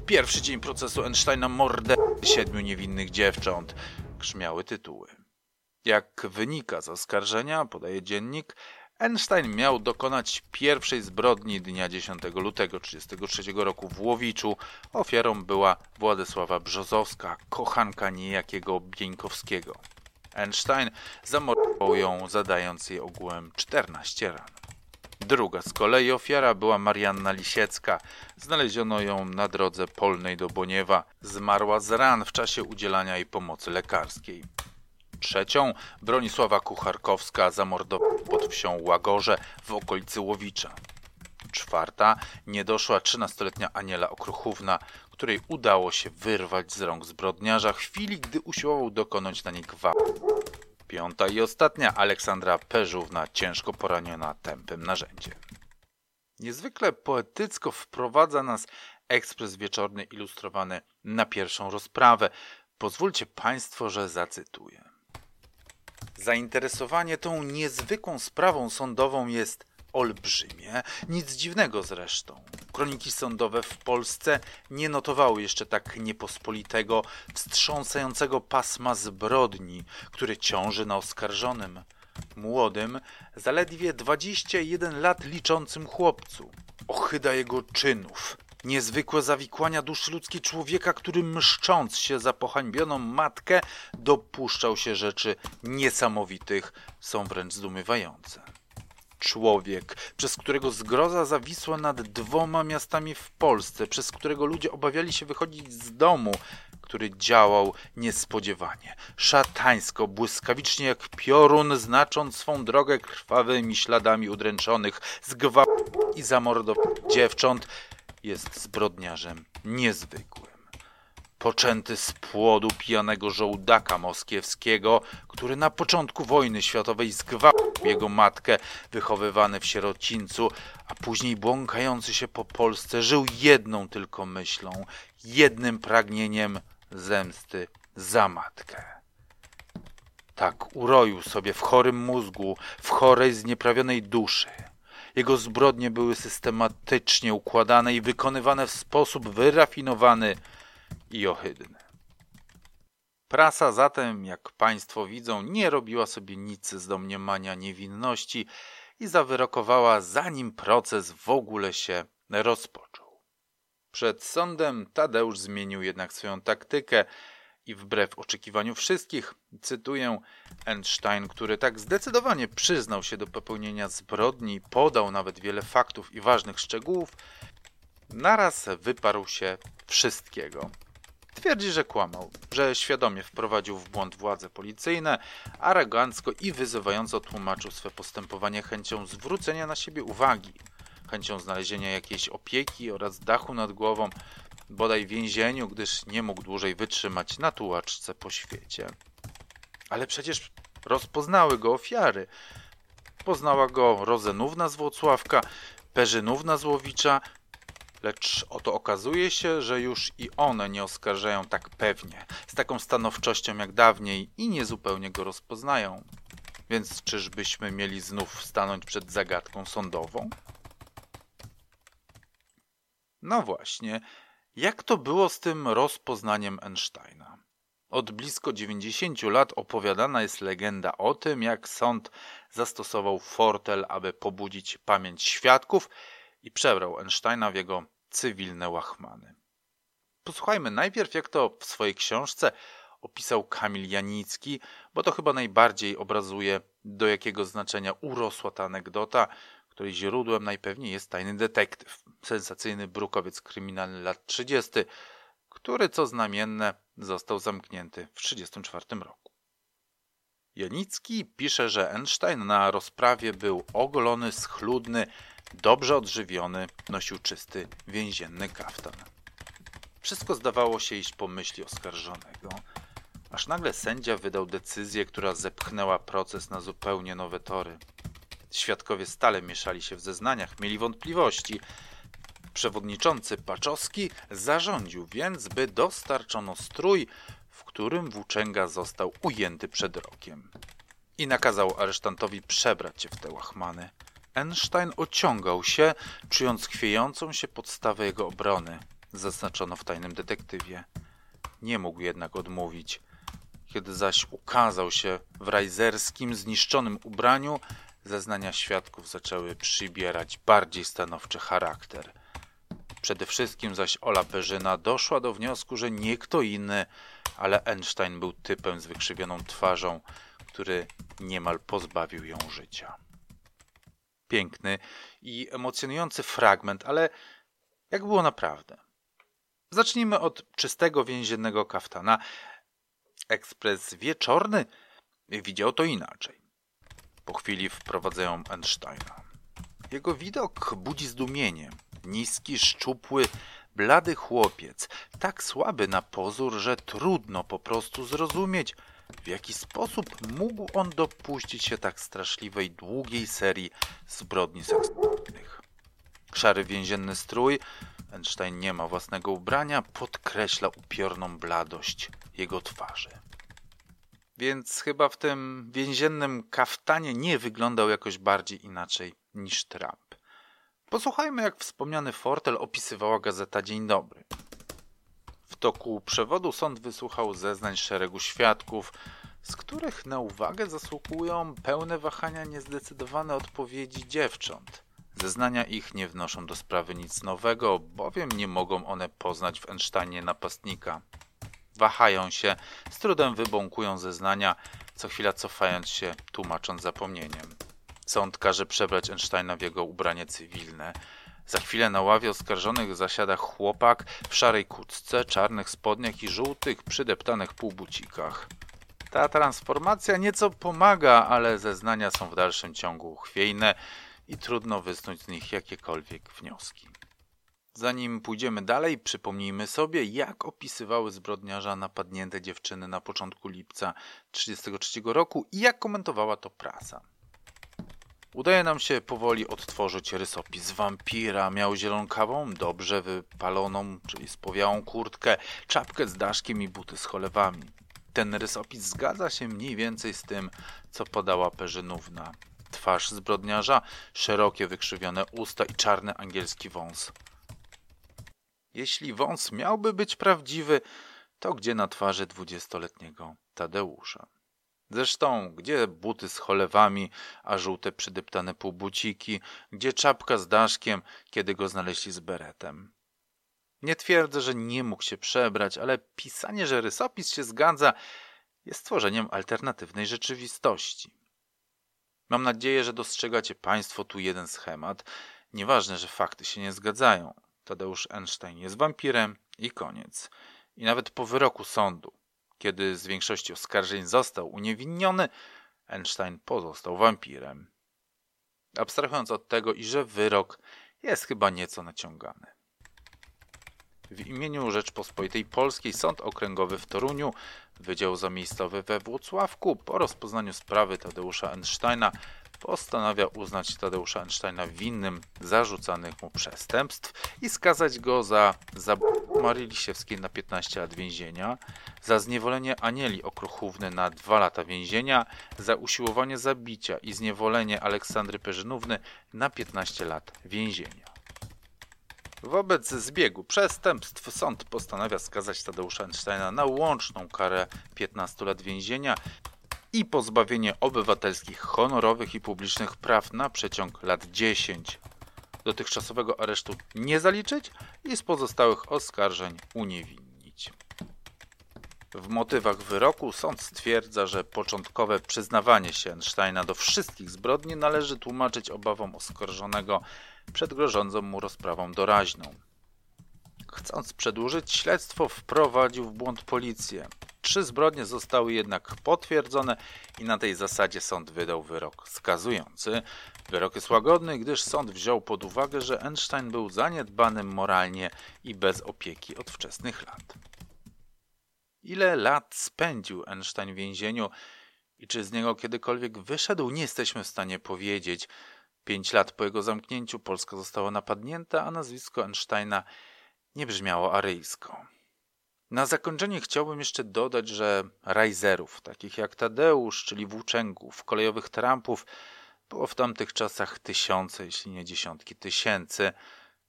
Pierwszy dzień procesu Einsteina mordę siedmiu niewinnych dziewcząt. Grzmiały tytuły. Jak wynika z oskarżenia, podaje dziennik, Einstein miał dokonać pierwszej zbrodni dnia 10 lutego 1933 roku w Łowiczu. Ofiarą była Władysława Brzozowska, kochanka niejakiego Bieńkowskiego. Einstein zamordował ją, zadając jej ogółem 14 ran. Druga z kolei ofiara była Marianna Lisiecka. Znaleziono ją na drodze polnej do Boniewa. Zmarła z ran w czasie udzielania jej pomocy lekarskiej. Trzecią Bronisława Kucharkowska zamordowano pod wsią Łagorze w okolicy Łowicza. Czwarta niedoszła trzynastoletnia Aniela Okruchówna, której udało się wyrwać z rąk zbrodniarza w chwili, gdy usiłował dokonać na niej gwałtu. Piąta i ostatnia Aleksandra Peżówna, ciężko poraniona tępym narzędziem. Niezwykle poetycko wprowadza nas ekspres wieczorny ilustrowany na pierwszą rozprawę. Pozwólcie Państwo, że zacytuję. Zainteresowanie tą niezwykłą sprawą sądową jest olbrzymie, nic dziwnego zresztą. Kroniki sądowe w Polsce nie notowały jeszcze tak niepospolitego, wstrząsającego pasma zbrodni, które ciąży na oskarżonym, młodym, zaledwie 21 lat liczącym chłopcu. Ochyda jego czynów, niezwykłe zawikłania duszy ludzkiej człowieka, który mszcząc się za pohańbioną matkę, dopuszczał się rzeczy niesamowitych, są wręcz zdumiewające. Człowiek, przez którego zgroza zawisła nad dwoma miastami w Polsce, przez którego ludzie obawiali się wychodzić z domu, który działał niespodziewanie, szatańsko, błyskawicznie jak piorun, znacząc swą drogę krwawymi śladami udręczonych, zgwałcił i zamordował dziewcząt, jest zbrodniarzem niezwykłym poczęty z płodu pijanego żołdaka moskiewskiego, który na początku wojny światowej zgwałcił jego matkę, wychowywany w sierocińcu, a później błąkający się po Polsce, żył jedną tylko myślą, jednym pragnieniem zemsty za matkę. Tak uroił sobie w chorym mózgu, w chorej znieprawionej duszy. Jego zbrodnie były systematycznie układane i wykonywane w sposób wyrafinowany, i ohydny. Prasa zatem, jak Państwo widzą, nie robiła sobie nic z domniemania niewinności i zawyrokowała, zanim proces w ogóle się rozpoczął. Przed sądem Tadeusz zmienił jednak swoją taktykę i wbrew oczekiwaniu wszystkich, cytuję, Einstein, który tak zdecydowanie przyznał się do popełnienia zbrodni, podał nawet wiele faktów i ważnych szczegółów, naraz wyparł się wszystkiego. Twierdzi, że kłamał, że świadomie wprowadził w błąd władze policyjne, arogancko i wyzywająco tłumaczył swe postępowanie chęcią zwrócenia na siebie uwagi, chęcią znalezienia jakiejś opieki oraz dachu nad głową, bodaj więzieniu, gdyż nie mógł dłużej wytrzymać na tułaczce po świecie. Ale przecież rozpoznały go ofiary. Poznała go Rozenówna z Włocławka, Perzynówna z Łowicza, Lecz oto okazuje się, że już i one nie oskarżają tak pewnie, z taką stanowczością jak dawniej i niezupełnie go rozpoznają. Więc czyżbyśmy mieli znów stanąć przed zagadką sądową? No właśnie, jak to było z tym rozpoznaniem Einsteina? Od blisko 90 lat opowiadana jest legenda o tym, jak sąd zastosował fortel, aby pobudzić pamięć świadków i przebrał Einsteina w jego cywilne łachmany. Posłuchajmy najpierw, jak to w swojej książce opisał Kamil Janicki, bo to chyba najbardziej obrazuje, do jakiego znaczenia urosła ta anegdota, której źródłem najpewniej jest tajny detektyw, sensacyjny brukowiec kryminalny lat 30., który, co znamienne, został zamknięty w 1934 roku. Janicki pisze, że Einstein na rozprawie był ogolony, schludny, dobrze odżywiony, nosił czysty, więzienny kaftan. Wszystko zdawało się iść po myśli oskarżonego, aż nagle sędzia wydał decyzję, która zepchnęła proces na zupełnie nowe tory. Świadkowie stale mieszali się w zeznaniach, mieli wątpliwości. Przewodniczący Paczowski zarządził więc, by dostarczono strój, w którym włóczęga został ujęty przed rokiem. I nakazał aresztantowi przebrać się w te łachmany. Einstein ociągał się, czując chwiejącą się podstawę jego obrony, zaznaczono w tajnym detektywie. Nie mógł jednak odmówić. Kiedy zaś ukazał się w rajzerskim, zniszczonym ubraniu, zeznania świadków zaczęły przybierać bardziej stanowczy charakter. Przede wszystkim zaś Ola Perzyna doszła do wniosku, że nie kto inny, ale Einstein był typem z wykrzywioną twarzą, który niemal pozbawił ją życia. Piękny i emocjonujący fragment, ale jak było naprawdę? Zacznijmy od czystego więziennego kaftana. Ekspres wieczorny widział to inaczej. Po chwili wprowadzają Einsteina. Jego widok budzi zdumienie. Niski, szczupły, blady chłopiec, tak słaby na pozór, że trudno po prostu zrozumieć, w jaki sposób mógł on dopuścić się tak straszliwej, długiej serii zbrodni seksualnych. Szary więzienny strój, Einstein nie ma własnego ubrania, podkreśla upiorną bladość jego twarzy. Więc chyba w tym więziennym kaftanie nie wyglądał jakoś bardziej inaczej niż Trump. Posłuchajmy, jak wspomniany fortel opisywała gazeta Dzień Dobry. W toku przewodu sąd wysłuchał zeznań szeregu świadków, z których na uwagę zasługują pełne wahania niezdecydowane odpowiedzi dziewcząt. Zeznania ich nie wnoszą do sprawy nic nowego, bowiem nie mogą one poznać w Einsteinie napastnika. Wahają się, z trudem wybąkują zeznania, co chwila cofając się, tłumacząc zapomnieniem. Sąd każe przebrać Einsteina w jego ubranie cywilne. Za chwilę na ławie oskarżonych zasiada chłopak w szarej kurtce, czarnych spodniach i żółtych, przydeptanych półbucikach. Ta transformacja nieco pomaga, ale zeznania są w dalszym ciągu chwiejne i trudno wysnuć z nich jakiekolwiek wnioski. Zanim pójdziemy dalej, przypomnijmy sobie, jak opisywały zbrodniarza napadnięte dziewczyny na początku lipca 1933 roku i jak komentowała to prasa. Udaje nam się powoli odtworzyć rysopis wampira. Miał zielonkawą, dobrze wypaloną, czyli spowiałą kurtkę, czapkę z daszkiem i buty z cholewami. Ten rysopis zgadza się mniej więcej z tym, co podała Perzynówna. Twarz zbrodniarza, szerokie wykrzywione usta i czarny angielski wąs. Jeśli wąs miałby być prawdziwy, to gdzie na twarzy dwudziestoletniego Tadeusza? Zresztą, gdzie buty z cholewami, a żółte przydeptane półbuciki, gdzie czapka z daszkiem, kiedy go znaleźli z beretem? Nie twierdzę, że nie mógł się przebrać, ale pisanie, że rysopis się zgadza, jest tworzeniem alternatywnej rzeczywistości. Mam nadzieję, że dostrzegacie Państwo tu jeden schemat. Nieważne, że fakty się nie zgadzają. Tadeusz Einstein jest wampirem i koniec. I nawet po wyroku sądu kiedy z większości oskarżeń został uniewinniony, Einstein pozostał wampirem. Abstrahując od tego, i że wyrok jest chyba nieco naciągany. W imieniu Rzeczpospolitej Polskiej Sąd Okręgowy w Toruniu, Wydział Zamiejscowy we Włocławku po rozpoznaniu sprawy Tadeusza Einsteina postanawia uznać Tadeusza Einsteina winnym zarzucanych mu przestępstw i skazać go za zabójstwo Marii Lisiewskiej na 15 lat więzienia, za zniewolenie Anieli Okruchówny na 2 lata więzienia, za usiłowanie zabicia i zniewolenie Aleksandry Perzynówny na 15 lat więzienia. Wobec zbiegu przestępstw sąd postanawia skazać Tadeusza Einsteina na łączną karę 15 lat więzienia i pozbawienie obywatelskich, honorowych i publicznych praw na przeciąg lat 10. Dotychczasowego aresztu nie zaliczyć i z pozostałych oskarżeń uniewinnić. W motywach wyroku sąd stwierdza, że początkowe przyznawanie się Einsteina do wszystkich zbrodni należy tłumaczyć obawą oskarżonego przed grożącą mu rozprawą doraźną. Chcąc przedłużyć śledztwo, wprowadził w błąd policję. Trzy zbrodnie zostały jednak potwierdzone i na tej zasadzie sąd wydał wyrok skazujący. Wyrok jest łagodny, gdyż sąd wziął pod uwagę, że Einstein był zaniedbanym moralnie i bez opieki od wczesnych lat. Ile lat spędził Einstein w więzieniu i czy z niego kiedykolwiek wyszedł, nie jesteśmy w stanie powiedzieć. Pięć lat po jego zamknięciu Polska została napadnięta, a nazwisko Einsteina nie brzmiało aryjsko. Na zakończenie chciałbym jeszcze dodać, że rajzerów, takich jak Tadeusz, czyli włóczęgów, kolejowych trampów, było w tamtych czasach tysiące, jeśli nie dziesiątki tysięcy.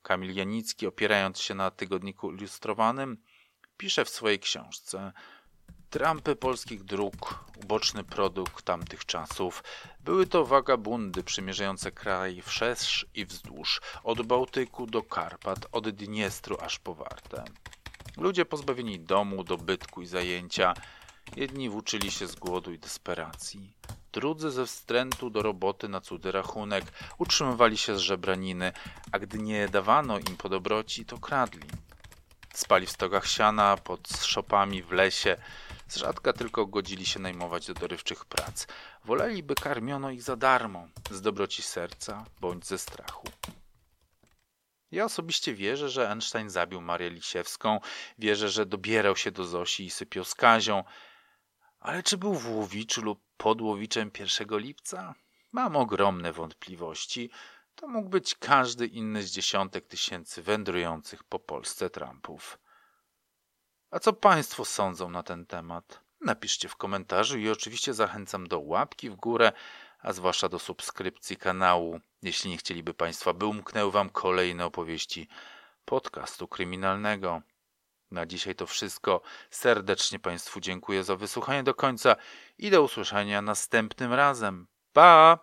Kamil Janicki, opierając się na tygodniku ilustrowanym, pisze w swojej książce Trampy polskich dróg, uboczny produkt tamtych czasów, były to wagabundy przymierzające kraj wszerz i wzdłuż, od Bałtyku do Karpat, od Dniestru aż po Wartę. Ludzie pozbawieni domu, dobytku i zajęcia. Jedni włóczyli się z głodu i desperacji. Drudzy ze wstrętu do roboty na cudzy rachunek utrzymywali się z żebraniny, a gdy nie dawano im po dobroci, to kradli. Spali w stogach siana, pod szopami w lesie, z rzadka tylko godzili się najmować do dorywczych prac. Woleli, by karmiono ich za darmo, z dobroci serca bądź ze strachu. Ja osobiście wierzę, że Einstein zabił Marię Lisiewską, wierzę, że dobierał się do Zosi i sypiał z Kazią, ale czy był w Łowiczu lub pod Łowiczem 1 lipca? Mam ogromne wątpliwości. To mógł być każdy inny z dziesiątek tysięcy wędrujących po Polsce Trumpów. A co Państwo sądzą na ten temat? Napiszcie w komentarzu i oczywiście zachęcam do łapki w górę, a zwłaszcza do subskrypcji kanału, jeśli nie chcieliby Państwa, by umknęły Wam kolejne opowieści podcastu kryminalnego. Na dzisiaj to wszystko. Serdecznie Państwu dziękuję za wysłuchanie do końca i do usłyszenia następnym razem. Pa!